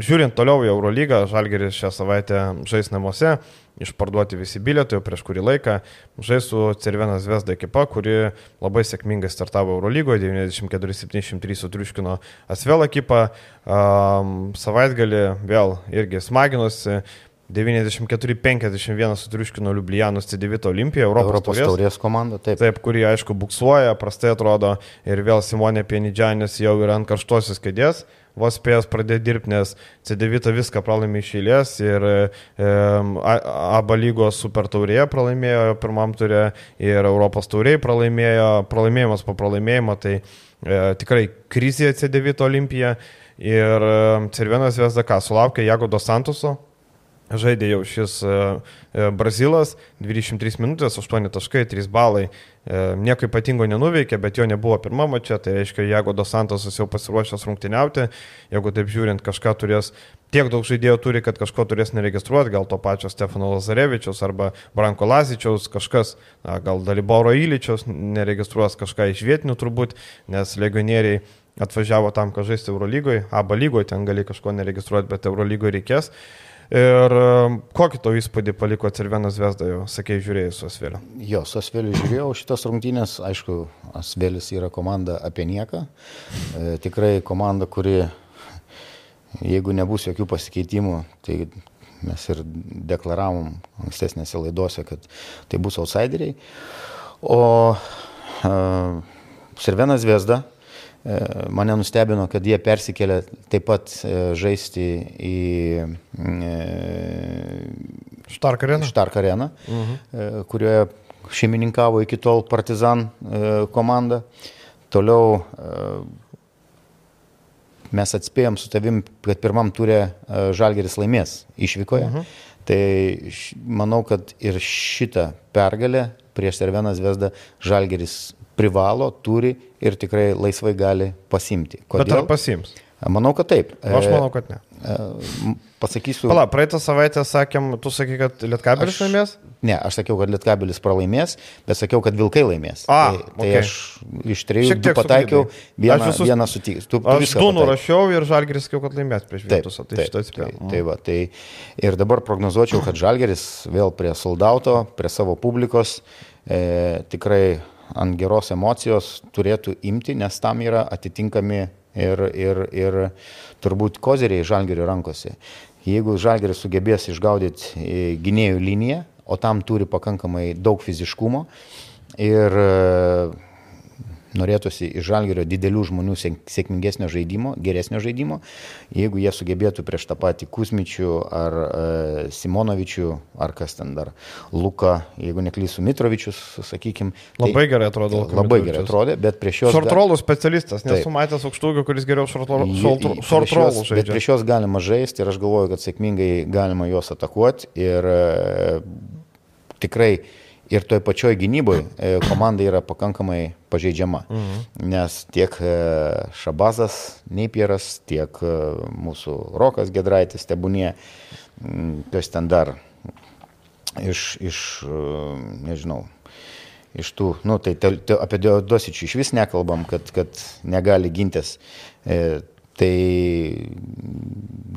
žiūrint toliau į Eurolygą, Žalgeris šią savaitę žais namuose, išparduoti visi bilietai jau prieš kurį laiką. Žais su Cervenas Vesda ekipa, kuri labai sėkmingai startavo Eurolygoje, 94-73 sutriuškino Asvel ekipą. Um, savaitgalį vėl irgi smaginosi. 94-51 sutriuškino Liublianus C9 Olimpija, Europos, Europos taurės, taurės komanda, taip. Taip, kuri aišku buksuoja, prastai atrodo ir vėl Simonė Pienidžianis jau yra ant karštosios kėdės vos spėjęs pradėti dirbti, nes C9 viską pralaimė iš eilės ir e, ABA lygos super taurėje pralaimėjo pirmam turė ir Europos taurėje pralaimėjo, pralaimėjimas po pralaimėjimo, tai e, tikrai krizė C9 olimpija ir e, Cervienas Vesdaka sulaukė Jagodo Santoso, žaidė jau šis e, e, Brazilas, 23 minutės, 8 taškai, 3 balai, e, nieko ypatingo nenuveikė, bet jo nebuvo pirmą mačią, tai reiškia, jeigu Dos Santosas jau pasiruošęs rungtyniauti, jeigu taip žiūrint, kažką turės, tiek daug žaidėjų turi, kad kažko turės neregistruoti, gal to pačio Stefano Lazarevičiaus arba Branko Lazičiaus, kažkas, na, gal Daliboro Įlyčiaus neregistruos kažką iš vietinių turbūt, nes legionieriai atvažiavo tam, kad žaisti Eurolygoje, ABA lygoje ten gali kažko neregistruoti, bet Eurolygoje reikės. Ir um, kokį to įspūdį paliko Cervenas Vesda, jau sakėjai, žiūrėjai su Asveliu? Jo, su Asveliu žiūrėjau šitas rungtynės, aišku, Asvelis yra komanda apie nieką. E, tikrai komanda, kuri, jeigu nebus jokių pasikeitimų, tai mes ir deklaravom ankstesnėse laidose, kad tai bus outsideriai. O e, Cervenas Vesda E, mane nustebino, kad jie persikėlė taip pat e, žaisti į Štark areną, Štark areną mhm. kurioje šeimininkavo iki tol Partizan komanda. Toliau mes atspėjom su tavim, kad pirmam turė Žalgeris laimės išvykoje. Mhm. Tai manau, kad ir šitą pergalę prieš Serveną Zvezdą Žalgeris privalo, turi ir tikrai laisvai gali pasimti. Kodėl? Bet ar pasims? Manau, kad taip. Aš manau, kad ne. E, pasakysiu. Pala, praeitą savaitę sakėm, tu sakai, kad Lietkabelis aš, laimės? Ne, aš sakiau, kad Lietkabelis pralaimės, bet sakiau, kad Vilkai laimės. A, tai, tai okay. aš iš trijų pataikiau, vieną, visus, vieną sutikau. Aš du nurašiau ir Žalgeris sakiau, kad laimės prieš Vilkus. Tai, taip, taip, tai, tai, va, tai ir dabar prognozuočiau, kad Žalgeris vėl prie soldauto, prie savo publikos e, tikrai ant geros emocijos turėtų imti, nes tam yra atitinkami ir, ir, ir turbūt kozeriai žalgerio rankose. Jeigu žalgeris sugebės išgaudyti e, gynėjų liniją, o tam turi pakankamai daug fiziškumo ir norėtųsi iš žalgerio didelių žmonių sėkmingesnio žaidimo, geresnio žaidimo. Jeigu jie sugebėtų prieš tą patį Kusmičių ar e, Simonovičių, ar kas ten dar, Luka, jeigu neklysų Mitrovičius, sakykime. Tai, labai gerai atrodo. Luka labai gerai atrodė, bet prieš juos... Šortrolų specialistas, nesu matęs aukštūgio, kuris geriau šortrolų žaidžia. Bet prieš juos galima žaisti ir aš galvoju, kad sėkmingai galima juos atakuoti ir e, tikrai ir toj pačioj gynyboje komanda yra pakankamai pažeidžiama. Mhm. Nes tiek e, Šabazas, Neipieras, tiek e, mūsų Rokas Gedraitis, Tebūnie, kas ten dar iš, iš e, nežinau, iš tų, nu, tai te, te, apie Dosičių iš vis nekalbam, kad, kad negali gintis. E, tai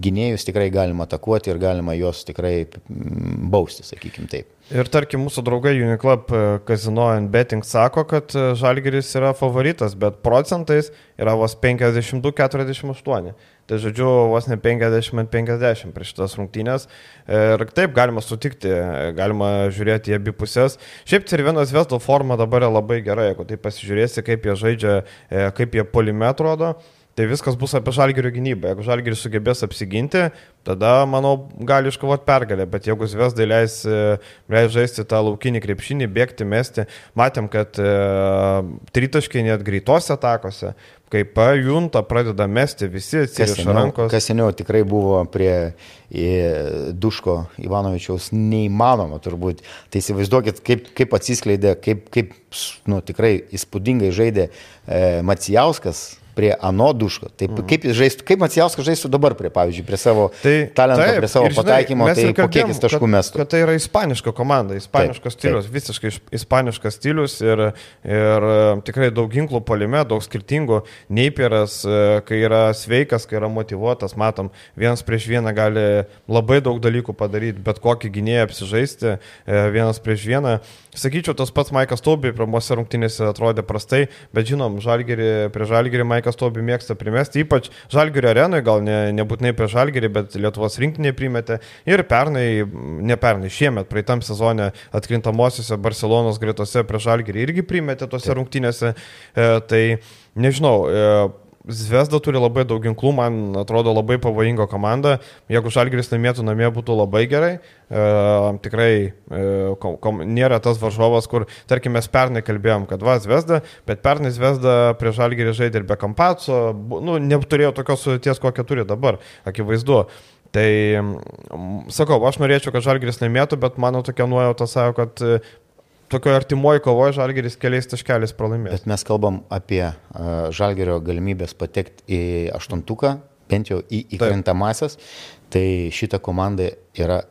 gynėjus tikrai galima atakuoti ir galima juos tikrai mm, bausti, sakykim taip. Ir tarkim, mūsų draugai Uniclub Casino and Betting sako, kad e, Žalgeris yra favoritas, bet procentais yra vos 52-48. Tai žodžiu, vos ne 50-50 prieš šitas rungtynės. Ir taip galima sutikti, galima žiūrėti į abi pusės. Šiaip Cirvinas Vesdo forma dabar yra labai gera, jeigu tai pasižiūrėsi, kaip jie žaidžia, e, kaip jie polime atrodo. Tai viskas bus apie žalgerio gynybą. Jeigu žalgeris sugebės apsiginti, tada, manau, gali iškovoti pergalę. Bet jeigu Zviesdai leis, e, leis žaisti tą laukinį krepšinį, bėgti, mesti, matėm, kad e, tritaškai net greitose atakose, kai pajunta, pradeda mesti, visi atsiriša rankos. Kas seniau tikrai buvo prie Duško Ivanovičiaus neįmanoma turbūt. Tai įsivaizduokit, kaip, kaip atsiskleidė, kaip, kaip nu, tikrai įspūdingai žaidė e, Macijauskas prie ano duško. Taip, mhm. kaip žaistų, kaip Macijauskas žaistų dabar, prie, pavyzdžiui, prie savo tai, talento, taip, prie savo ir, žinai, pataikymo, tai po kiek jis taškų mestų. Kad tai yra ispaniška komanda, ispaniškas taip, stilius, taip. visiškai ispaniškas stilius ir, ir tikrai daug ginklų polime, daug skirtingų. Neipieras, e, kai yra sveikas, kai yra motivuotas, matom, vienas prieš vieną gali labai daug dalykų padaryti, bet kokį gynėją apsižaisti, e, vienas prieš vieną. Sakyčiau, tas pats Maikas Taubi pirmose rungtynėse atrodė prastai, bet žinom, žalgerį, prie žalgerį Maikas Taubi mėgsta primesti, ypač žalgerio arenoje, gal ne, nebūtinai prie žalgerį, bet Lietuvos rinktinė primetė ir pernai, ne pernai, šiemet, praeitam sezone atkrintamosiose Barcelonos gretose prie žalgerį irgi primetė tose rungtynėse. E, tai nežinau, e, Zvezda turi labai daug ginklų, man atrodo labai pavojinga komanda. Jeigu Žalgiris laimėtų namie, būtų labai gerai. E, tikrai e, kom, kom, nėra tas varžovas, kur, tarkim, mes pernai kalbėjom, kad va, Zvezda, bet pernai Zvezda prie Žalgirį žaidė ir be Kampaco, nu, neturėjo tokios sudėties, kokią turi dabar, akivaizdu. Tai sakau, aš norėčiau, kad Žalgiris laimėtų, bet mano tokia nuojauta savo, kad tokio artimoji kovoje Žalgeris keliais taškeliais pralaimėjo. Bet mes kalbam apie uh, Žalgerio galimybės patekti į aštuntuką, bent jau į įkrintamasias, tai šita komanda yra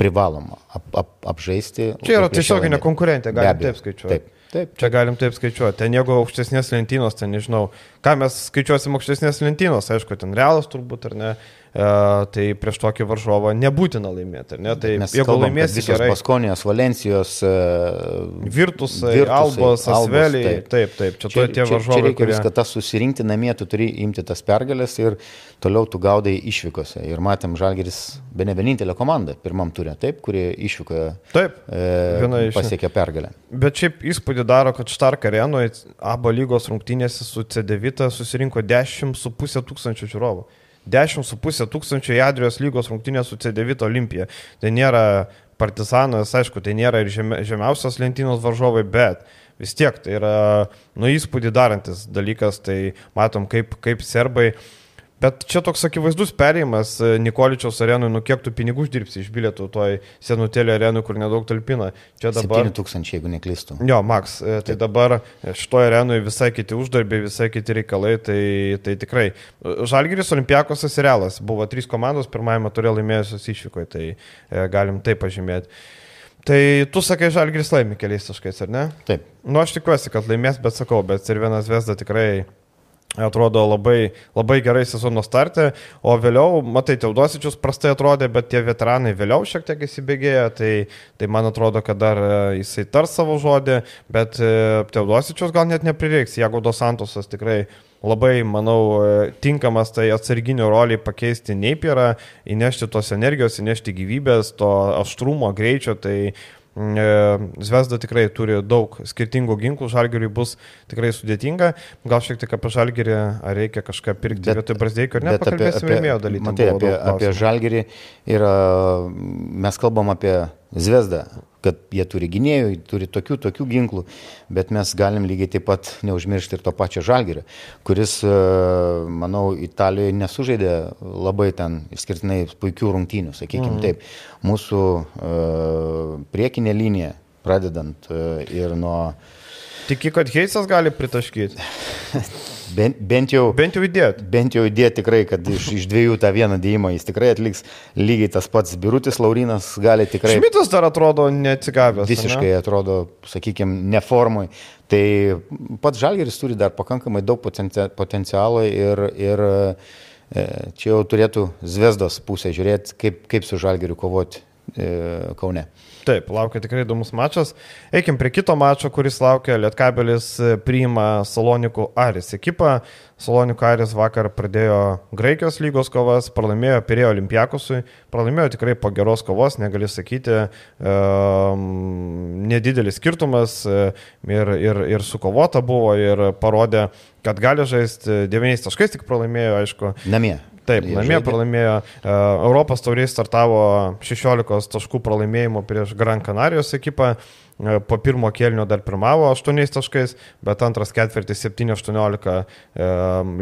privaloma ap, ap, apžaisti. Čia yra tiesioginė konkurentė, galim taip skaičiuoti. Taip. Taip. Čia galim taip skaičiuoti. Ten jeigu aukštesnės lentynos, ten nežinau, ką mes skaičiuosim aukštesnės lentynos, aišku, ten realas turbūt ar ne, e, tai prieš tokį varžovą nebūtina laimėti. Ne? Tai mes jeigu laimėsi gerai. Paskonijos, Valencijos, e, Virtusai, Virtusai Albos, Asveliai. Taip, taip, taip. Čia, čia tie varžovai. Čia reikia kurie... viską tas susirinkti namie, tu turi imti tas pergalės ir toliau tu gaudai išvykose. Ir matėm, Žalgeris be ne vienintelė komanda pirmam turė, taip, kuri išvykoje taip, e, pasiekė pergalę. Bet šiaip įspūdį daro, kad Štark arenoje ABA lygos rungtynėse su C9 susirinko 10,5 tūkstančių žiūrovų. 10,5 tūkstančių į Adrijos lygos rungtynės su C9 Olimpija. Tai nėra partizanas, aišku, tai nėra ir žemiausios lentynos varžovai, bet vis tiek tai yra, nu, įspūdį darantis dalykas, tai matom, kaip, kaip serbai uh, Bet čia toks akivaizdus perėjimas e, Nikoličiaus arenui, nu kiek tu pinigų uždirbsi iš bilietų toj senutėlė arenui, kur nedaug talpina. Čia dabar... 7000, jeigu neklystu. Jo, Max, e, tai Taip. dabar šitoje arenui visai kiti uždarbiai, visai kiti reikalai, tai, tai tikrai. Žalgiris, Olimpiakosas ir Realas buvo trys komandos, pirmajame turė laimėjusios išvykoje, tai e, galim tai pažymėti. Tai tu sakai, Žalgiris laimi keliais taškais, ar ne? Taip. Nu, aš tikiuosi, kad laimės, bet sakau, bet ir vienas Vesda tikrai Atrodo labai, labai gerai sezono startė, o vėliau, matai, Teudosičius prastai atrodė, bet tie veteranai vėliau šiek tiek įsibėgėjo, tai, tai man atrodo, kad dar e, jisai tars savo žodį, bet e, Teudosičius gal net neprireiks, jeigu Dos Santosas tikrai labai, manau, e, tinkamas tai atsarginio roliai pakeisti Neipierą, įnešti tos energijos, įnešti gyvybės, to aštrumo, greičio, tai Zvezda tikrai turi daug skirtingų ginklų, žalgeriui bus tikrai sudėtinga. Gal šiek tiek apie žalgerį, ar reikia kažką pirkti bet, vietoj Brasdeikio, ar ne? Pakalbėsime apie, apie, matai, apie, apie žalgerį ir mes kalbam apie Zvezdą kad jie turi gynėjų, turi tokių, tokių ginklų, bet mes galim lygiai taip pat neužmiršti ir to pačio Žalgirio, kuris, e, manau, Italijoje nesužaidė labai ten išskirtinai puikių rungtynių, sakykime mm. taip. Mūsų uh, priekinė linija, pradedant uh, ir nuo... Tiki, kad Heisas gali pritaškyti? bent, bent jau. Bent jau įdėti. Bent jau įdėti tikrai, kad iš, iš dviejų tą vieną dėjimą jis tikrai atliks lygiai tas pats Birutis Laurinas gali tikrai. Šmitas dar atrodo neatsigavęs. Visiškai ne? atrodo, sakykime, neformui. Tai pats Žalgeris turi dar pakankamai daug potencialo ir, ir e, čia jau turėtų Zvezdos pusė žiūrėti, kaip, kaip su Žalgeriu kovoti e, Kaune. Taip, laukia tikrai įdomus mačas. Eikim prie kito mačo, kuris laukia. Lietkabelis e, priima Salonikų Aris ekipą. Salonikų Aris vakar pradėjo Graikijos lygos kovas, pralaimėjo Pirėjo Olimpiakusui, pralaimėjo tikrai po geros kovos, negali sakyti, um, nedidelis skirtumas e, ir, ir, ir sukovota buvo ir parodė, kad gali žaisti 9 taškais, tik pralaimėjo, aišku. Namie. Taip, namie žaidė. pralaimėjo. E, Europos tauriai startavo 16 taškų pralaimėjimo prieš Gran Canarijos ekipą. E, po pirmo kėlinio dar pirmavo 8 taškais, bet antras ketvirtis 7-18 e,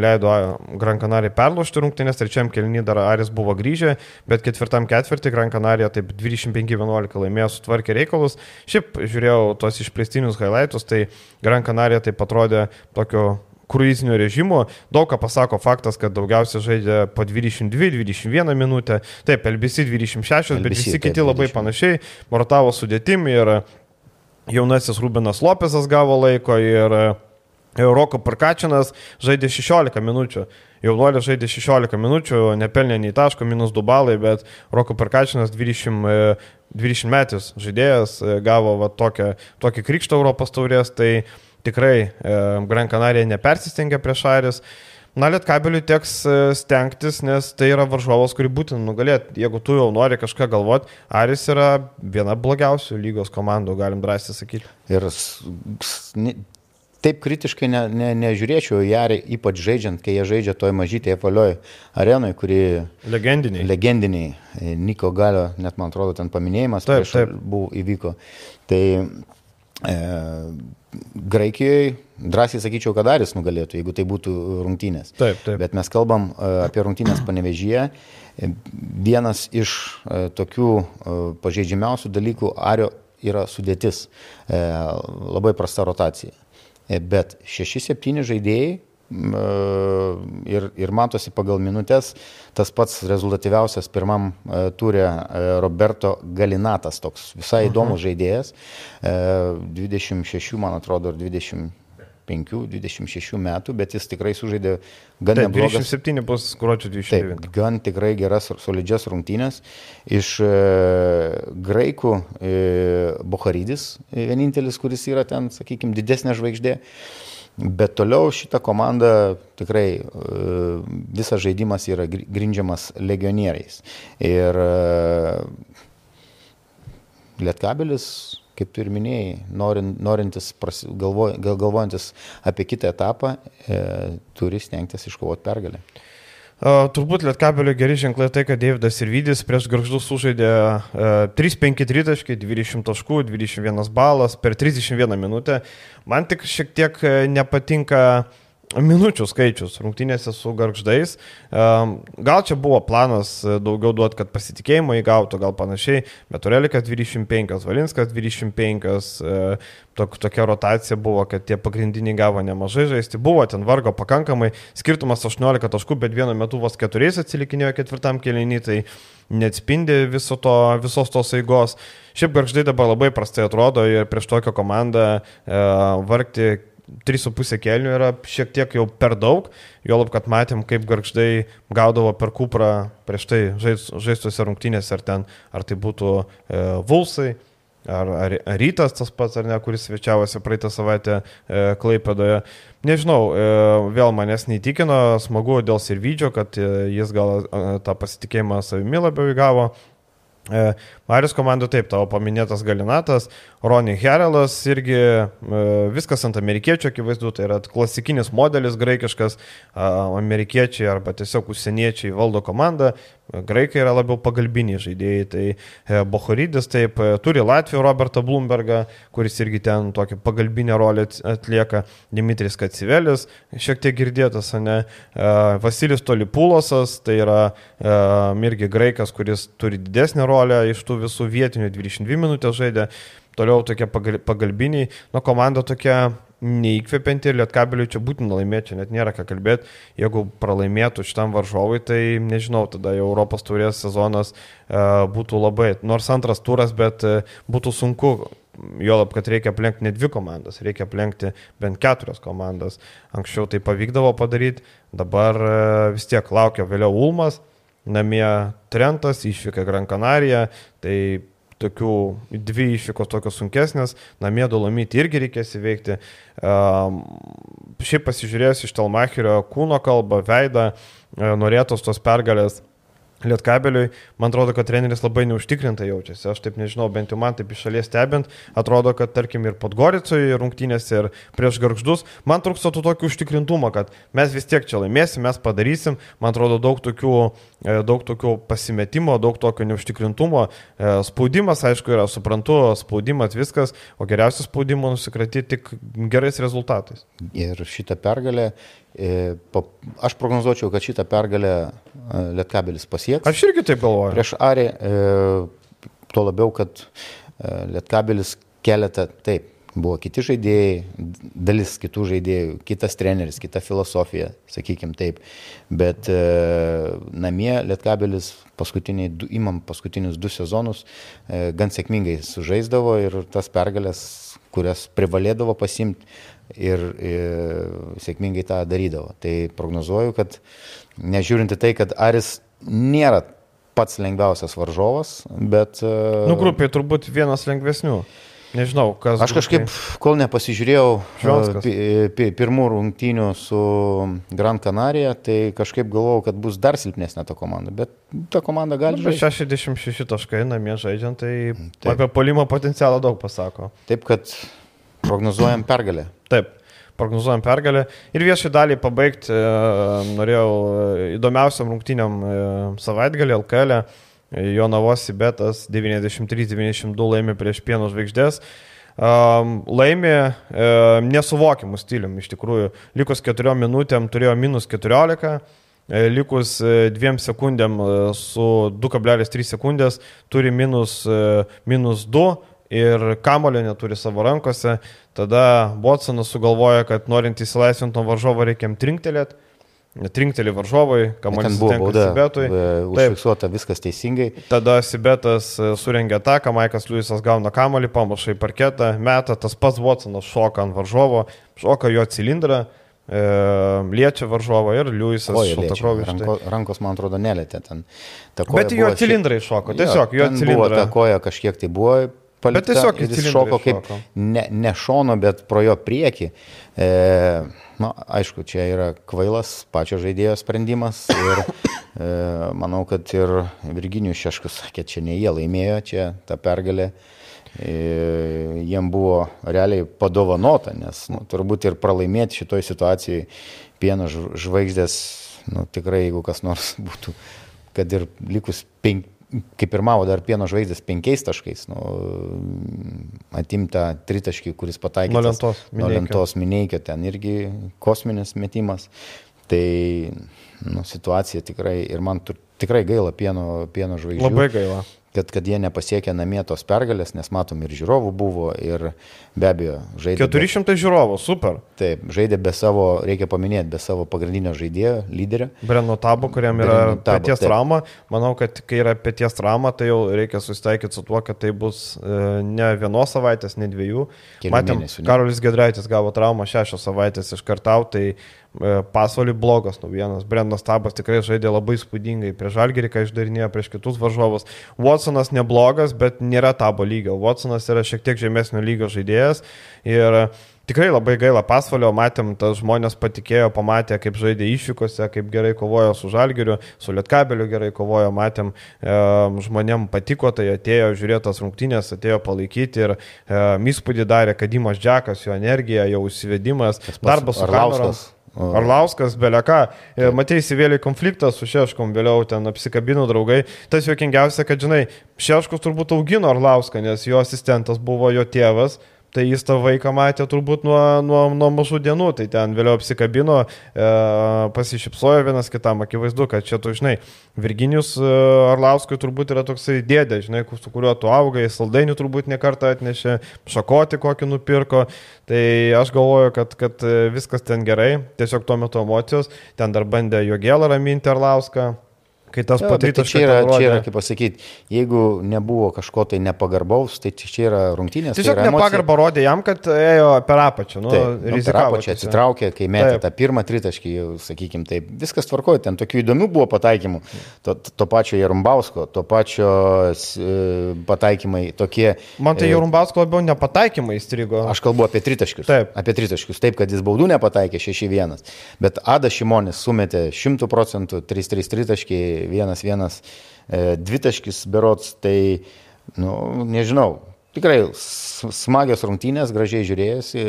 leido Gran Canarijai perlaužti rungtynės, trečiam kėlinį dar Aris buvo grįžę, bet ketvirtam ketvirtį Gran Canarija taip 25-11 laimėjo, sutvarkė reikalus. Šiaip žiūrėjau tos išplėstinius highlights, tai Gran Canarija taip atrodė tokio kruizinio režimo. Daug ką pasako faktas, kad daugiausia žaidė po 22-21 minutę. Taip, LBC 26, LBC, bet visi kiti taip, labai 20. panašiai. Mortavo sudėtim ir jaunasis Rubinas Lopesas gavo laiko ir Roko Parkačinas žaidė 16 minučių. Jaunuolis žaidė 16 minučių, nepelnė nei taško, minus 2 balai, bet Roko Parkačinas 20, 20 metis žaidėjas gavo va, tokią, tokį krikštą Europos taurės. Tai tikrai e, Gran Canaria nepersistengia prieš Aris. Na, Lietkabeliui teks e, stengtis, nes tai yra varžovas, kurį būtina nugalėti. Jeigu tu jau nori kažką galvoti, Aris yra viena blogiausių lygos komandų, galim drąsiai sakyti. Ir taip kritiškai ne, ne, nežiūrėčiau į Arį, ypač žaidžiant, kai jie žaidžia toj mažytėje apalioj arenui, kuri... Legendiniai. Legendiniai. Niko Galio, net man atrodo, ten paminėjimas taip, taip. buvo įvyko. Tai e, Graikijoje drąsiai sakyčiau, kad Aris nugalėtų, jeigu tai būtų rungtynės. Taip, taip. Bet mes kalbam e, apie rungtynės panevežyje. E, vienas iš e, tokių pažeidžiamiausių dalykų Ario yra sudėtis. Labai prasta rotacija. Bet 6-7 žaidėjai ir, ir matosi pagal minutės tas pats rezultatyviausias pirmam e, turė e, Roberto Galinatas, toks visai įdomus mhm. žaidėjas, 26 man atrodo, ar 20. 5-26 metų, bet jis tikrai sužaidė gan Taip, neblogas. 27 bus gruodžio 29. Taip, gan tikrai geras, solidžias rungtynės. Iš e, graikų e, Boharydis, vienintelis, kuris yra ten, sakykime, didesnė žvaigždė. E, Bet toliau šita komanda tikrai e, visas žaidimas yra grindžiamas legionieriais. Ir e, Lietkabelis, kaip tu ir minėjai, norint, norintis, galvo, galvojantis apie kitą etapą, e, turi stengtis iškovoti pergalę. Turbūt Lietkabelio geri ženklai tai, kad Davidas ir Vydis prieš garždus sužaidė 3-5 tritaškai, 20 taškų, 21 balas per 31 minutę. Man tik šiek tiek e, nepatinka uh, minučių skaičius rungtynėse su garždais. Gal čia buvo planas e, daugiau duoti, kad pasitikėjimą įgautų, gal panašiai, bet Turelikas 25, Valinskas 25, e, tok, tokia rotacija buvo, kad tie pagrindiniai gavo nemažai žaisti. Buvo ten vargo pakankamai, skirtumas 18 taškų, bet vienu metu vos keturiais atsilikinėjo ketvirtam kelinį, tai neatspindi viso to, visos tos eigos. Šiaip garždai dabar labai prastai atrodo ir prieš tokią komandą e, vargti 3,5 kelnių yra šiek tiek jau per daug, juolab, kad matėm, kaip garždai gaudavo per kuprą prieš tai žaistuose rungtynėse, ar, ten, ar tai būtų e, Vulsai, ar, ar, ar Rytas tas pats, ar ne, kuris svečiavosi praeitą savaitę e, Klaipėdoje. Nežinau, e, vėl manęs neįtikino, smagu dėl Sirvidžio, kad e, jis gal e, tą pasitikėjimą savimi labiau įgavo. E, Marijos komanda taip, tavo paminėtas Galinatas, Ronnie Herelas irgi e, viskas ant amerikiečių akivaizdu, tai yra klasikinis modelis graikiškas, amerikiečiai arba tiesiog užsieniečiai valdo komandą, graikai yra labiau pagalbiniai žaidėjai, tai e, Bohorydis taip turi Latviją Robertą Bloombergą, kuris irgi ten tokią pagalbinę rolę atlieka, Dimitris Kacivelis, šiek tiek girdėtas, ne, Vasilis Tolipulosas, tai yra irgi graikas, kuris turi didesnę rolę iš tų visų vietinių 22 minutės žaidė, toliau tokie pagalbiniai, nu komanda tokia neįkvepianti ir lietkabeliui čia būtina laimėti, čia net nėra ką kalbėti. Jeigu pralaimėtų šitam varžovui, tai nežinau, tada jau Europos turės sezonas uh, būtų labai, nors antras turas, bet uh, būtų sunku. Juolab, kad reikia aplenkti ne dvi komandas, reikia aplenkti bent keturias komandas. Anksčiau tai pavykdavo padaryti, dabar uh, vis tiek laukia vėliau Ulmas, namie Trentas, išvyka Gran Canaria, tai tokių dvi išvykos tokios sunkesnės, namie dolomyti irgi reikės įveikti. Um, šiaip pasižiūrėjus iš Telmacherio kūno kalbą, veidą, uh, norėtos tos pergalės Lietkabeliui, man atrodo, kad treneris labai neužtikrintai jaučiasi. Aš taip nežinau, bent jau man taip iš šalies stebint, atrodo, kad tarkim ir Podgoricoje rungtynėse, ir prieš garždus, man trūksta tų tokių užtikrintumo, kad mes vis tiek čia laimėsim, mes padarysim. Man atrodo, daug tokių, e, daug tokių pasimetimo, daug tokio neužtikrintumo. E, spaudimas, aišku, yra, suprantu, spaudimas viskas, o geriausias spaudimas nusikratyti tik gerais rezultatais. Ir šitą pergalę aš prognozuočiau, kad šitą pergalę e, Lietkabelis pasieks. Aš irgi taip galvoju. Prieš Arį, e, tuo labiau, kad Lietkabelis keletą, taip, buvo kiti žaidėjai, dalis kitų žaidėjų, kitas treneris, kita filosofija, sakykime taip. Bet e, namie Lietkabelis paskutiniai, du, imam paskutinius du sezonus, e, gan sėkmingai sužaisdavo ir tas pergalės, kurias privalėdavo pasimti, ir, ir sėkmingai tą darydavo. Tai prognozuoju, kad nežiūrinti tai, kad Aris nėra pats lengviausias varžovas, bet... E, nu, grupiai turbūt vienas lengvesnių. Nežinau, kas. Aš kažkaip, kol nepasižiūrėjau e, pirmų rungtynių su Gran Canaria, tai kažkaip galvojau, kad bus dar silpnesnė ta komanda, bet ta komanda gali nu, žaisti. 66 taškai namie žaidžiant, tai Taip. apie polimo potencialą daug pasako. Taip, kad prognozuojam pergalę. Taip, prognozuojam pergalę. Ir viešai dalį pabaigti e, norėjau e, įdomiausiam rungtiniam e, savaitgalį LKL. Jonavos Sibetas 93-92 laimė prieš pieno žvaigždės. Laimė nesuvokimų stilium iš tikrųjų. Likus 4 minutėm turėjo minus 14 likus 2 sekundėm su 2,3 sekundės turi minus, minus 2 ir kamulio neturi savo rankose. Tada Watsonas sugalvoja, kad norint įsilaisvinti nuo varžovo reikia trinktelėti. Trinkteli varžovui, kamuolys buvo bauda. Sibetui. Užfiksuota viskas teisingai. Tada Sibetas e, surengia ataką, Maikas Liujisas gauna kamuolį, pamuša į parketą, meta, tas pats Watsonas šoka ant varžovo, šoka jo cilindrą, e, liečia varžovą ir Liujisas šaltakroviškai. Ranko, rankos, man atrodo, nelėtė ten. Bet jo cilindrai šoko, tiesiog jo, jo cilindrai. Ta koja kažkiek tai buvo palikta. Bet tiesiog jis šoko kaip ne, ne šono, bet pro jo priekį. E, na, aišku, čia yra kvailas pačio žaidėjo sprendimas ir e, manau, kad ir Virginijus Šeškus sakė, čia ne jie laimėjo, čia ta pergalė e, jiem buvo realiai padovanota, nes nu, turbūt ir pralaimėti šitoj situacijai pieno žvaigždės, nu, tikrai jeigu kas nors būtų, kad ir likus penk, kai pirmavo dar pieno žvaigždės penkiais taškais, nu, atimta tritaškį, kuris pataikė. Nuo lentos. Nuo lentos minėjikio, ten irgi kosminis metimas. Tai nu, situacija tikrai, ir man tikrai gaila pieno, pieno žvaigždžių. Labai gaila kad, kad jie nepasiekė namie tos pergalės, nes matom ir žiūrovų buvo, ir be abejo žaidė. 400 be, žiūrovų, super. Taip, žaidė be savo, reikia paminėti, be savo pagrindinio žaidėjo, lyderio. Breno Tabo, kuriam yra tabo, pėties taip. trauma. Manau, kad kai yra pėties trauma, tai jau reikia susitaikyti su tuo, kad tai bus e, ne vienos savaitės, ne dviejų. Kelių Matėm, mėnesių, Karolis Gedraitis gavo traumą šešios savaitės iš kartau, tai pasvalį blogas naujienas. Brendas Tabas tikrai žaidė labai spūdingai prieš Žalgirį, ką išdarinėjo prieš kitus varžovus. Watsonas neblogas, bet nėra tabo lygio. Watsonas yra šiek tiek žemesnio lygio žaidėjas ir tikrai labai gaila pasvalio, matėm, tas žmonės patikėjo, pamatė, kaip žaidė išvykose, kaip gerai kovojo su Žalgiriu, su Lietkabeliu gerai kovojo, matėm, e, žmonėm patiko, tai atėjo žiūrėti tas rungtynės, atėjo palaikyti ir e, įspūdį darė, kad Dimas Džekas, jo energija, jo užsivedimas, darbas su Arlauskas. Arlauskas, beleka. E, Matei įsivėlė konfliktą su Šeškom, vėliau ten apsikabino draugai. Tas juokingiausia, kad, žinai, Šeškus turbūt augino Arlauską, nes jo asistentas buvo jo tėvas. Tai jis tą vaiką matė turbūt nuo, nuo, nuo mažų dienų, tai ten vėliau apsikabino, e, pasišypsojo vienas kitam, akivaizdu, kad čia tu žinai, Virginijus e, Arlauskui turbūt yra toksai dėdė, žinai, su kuriuo tu augai, saldainių turbūt nekartą atnešė, šakoti kokį nupirko, tai aš galvoju, kad, kad viskas ten gerai, tiesiog tuo metu emocijos, ten dar bandė Jogėlą raminti Arlauską. Kai tas padarytas, tai čia yra, čia yra, kaip pasakyti, jeigu nebuvo kažko tai nepagarbaus, tai čia yra rungtynės. Tiesiog tai nepagarbą rodė jam, kad ėjo per apačią. Nu, taip, nu, per apačią atsitraukė, kai metė taip. tą pirmą tritaškį, sakykime, taip, viskas tvarkoja, ten tokių įdomių buvo pataikymų. To, to pačio Jarumbausko, to pačio e, pataikymai tokie. Man tai e, Jarumbausko labiau nepataikymai įstrigo. Aš kalbu apie tritaškius. Taip. Apie tritaškius, taip, kad jis baudų nepataikė 6-1. Bet Ada Šimonis sumetė 100 procentų 3-3 tritaškiai vienas vienas e, dvitaškis berots, tai, nu, nežinau, tikrai smagios rungtynės, gražiai žiūrėjusi.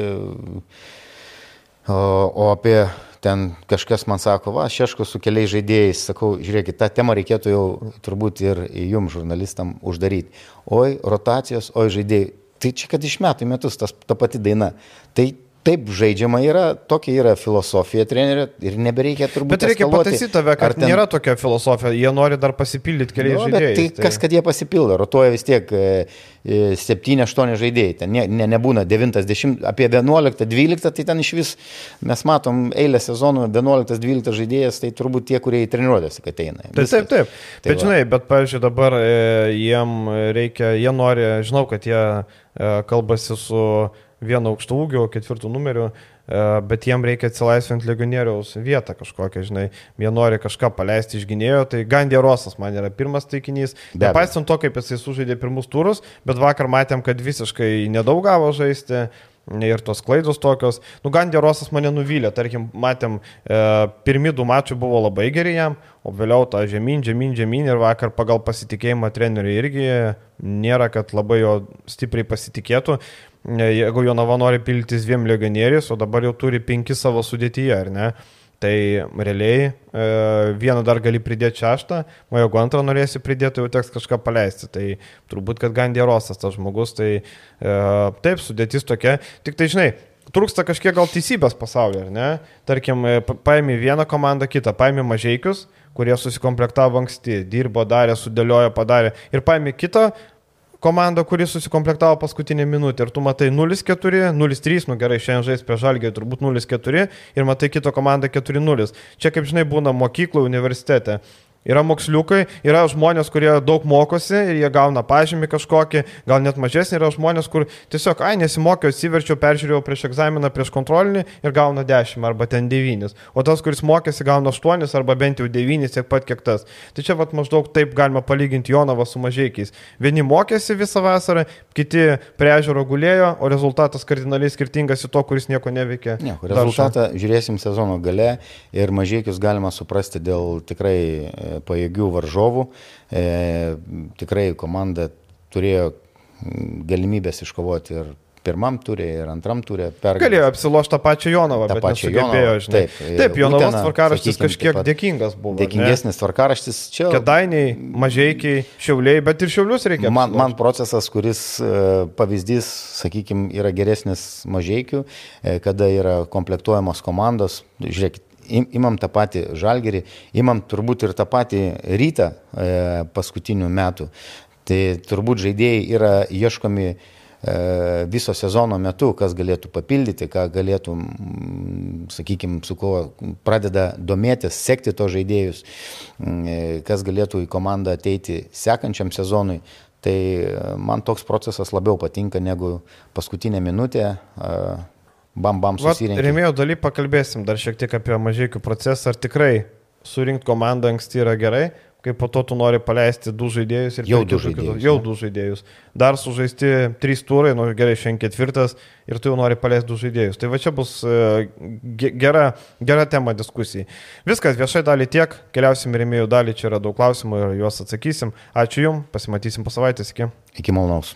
O, o apie ten kažkas man sako, va, šeško su keliais žaidėjais, sakau, žiūrėkit, tą temą reikėtų jau turbūt ir jums, žurnalistam, uždaryti. Oi, rotacijos, oi, žaidėjai. Tai čia, kad iš metų į metus tas, ta pati daina. Tai taip žaidžiama yra, tokia yra filosofija trenerio ir nebereikia turbūt. Bet reikia pataisyti tave, kad ten... nėra tokia filosofija, jie nori dar pasipildyti keliais nu, žaidėjais. Tai, tai kas, kad jie pasipildo, rotuoja vis tiek 7-8 e, žaidėjai, ten ne, ne, nebūna 9-10, apie 11-12, tai ten iš vis mes matom eilę sezonų 11-12 žaidėjas, tai turbūt tie, kurie į treniruotėsi ateina. Taip, taip, taip. Tai bet va. žinai, bet pavyzdžiui dabar e, jiem reikia, jie nori, žinau, kad jie e, kalbasi su vieno aukšto ūgio, ketvirtų numerių, e, bet jiem reikia atsilaisvinti legionieriaus vietą kažkokią, žinai, jie nori kažką paleisti iš gynėjo, tai Gandė Rosas man yra pirmas taikinys. Nepaisant to, kaip jisai sužaidė pirmus turus, bet vakar matėm, kad visiškai nedaug gavo žaisti. Ir tos klaidos tokios. Nu, Gandė Rosas mane nuvylė. Tarkim, matėm, e, pirmi du mačiai buvo labai geri jam, o vėliau tą žemyn, žemyn, žemyn ir vakar pagal pasitikėjimą treneriui irgi nėra, kad labai jo stipriai pasitikėtų jeigu Jonava nori piltis dviem legionieriais, o dabar jau turi penki savo sudėtyje, ar ne? Tai realiai e, vieną dar gali pridėti šeštą, o jeigu antrą norėsi pridėti, jau teks kažką paleisti. Tai turbūt, kad gan dėrosas tas žmogus, tai e, taip, sudėtis tokia. Tik tai žinai, trūksta kažkiek gal teisybės pasaulyje, ar ne? Tarkim, e, paėmė vieną komandą, kitą, paėmė mažiekius, kurie susikomplektavo anksti, dirbo, darė, sudėliojo, padarė. Ir paėmė kitą komanda, kuri susikomplektavo paskutinę minutę ir tu matai 0-4, 0-3, nu gerai, šiandien žais prie žalgį turbūt 0-4 ir matai kitą komandą 4-0. Čia kaip žinai būna mokyklų, universitete. Yra moksliukai, yra žmonės, kurie daug mokosi ir jie gauna pažymį kažkokį, gal net mažesnį, yra žmonės, kur tiesiog, ai, nesimokiau, atsiverčiau, peržiūrėjau prieš egzaminą, prieš kontrolinį ir gauna 10 arba ten 9. O tas, kuris mokėsi, gauna 8 arba bent jau 9, tiek pat kiek tas. Tai čia vat maždaug taip galima palyginti Jonavą su mažiekiais. Vieni mokėsi visą vasarą, kiti prie ežero gulėjo, o rezultatas kardinaliai skirtingas į to, kuris nieko neveikė. Ne, rezultatą žiūrėsim sezono gale ir mažiekius galima suprasti dėl tikrai pajėgių varžovų. E, tikrai komanda turėjo galimybės iškovoti ir pirmam turė ir antram turė. Pergalės. Galėjo apsilošti tą pačią Jonavą, tą pačią Jonavą. Žinai. Taip, taip Jonavos Utena, tvarkaraštis sakykim, kažkiek dėkingas buvo. Dėkingesnis tvarkaraštis čia. Kedainiai, mažiekiai, šiauliai, bet ir šiaulius reikia. Man, apsilošti. man procesas, kuris e, pavyzdys, sakykime, yra geresnis mažiekių, e, kada yra komplektuojamos komandos. Žiūrėkit, imam tą patį žalgerį, imam turbūt ir tą patį rytą e, paskutinių metų. Tai turbūt žaidėjai yra ieškomi e, viso sezono metu, kas galėtų papildyti, ką galėtų, sakykime, su kuo pradeda domėtis, sekti to žaidėjus, e, kas galėtų į komandą ateiti sekančiam sezonui. Tai man toks procesas labiau patinka negu paskutinė minutė. Uh, bam bam susirinkti. Remėjo daly pakalbėsim dar šiek tiek apie mažiekių procesą, ar tikrai surinkti komandą anksti yra gerai, kai po to tu nori paleisti du žaidėjus ir jau du žaidėjus. Jau du žaidėjus. Dar sužaisti trys turai, nu gerai, šiandien ketvirtas ir tu jau nori paleisti du žaidėjus. Tai va čia bus uh, gera, gera tema diskusijai. Viskas, viešai dalį tiek, keliausim ir rėmėjų dalį, čia yra daug klausimų ir juos atsakysim. Ačiū Jums, pasimatysim po savaitės, iki. Iki malonaus.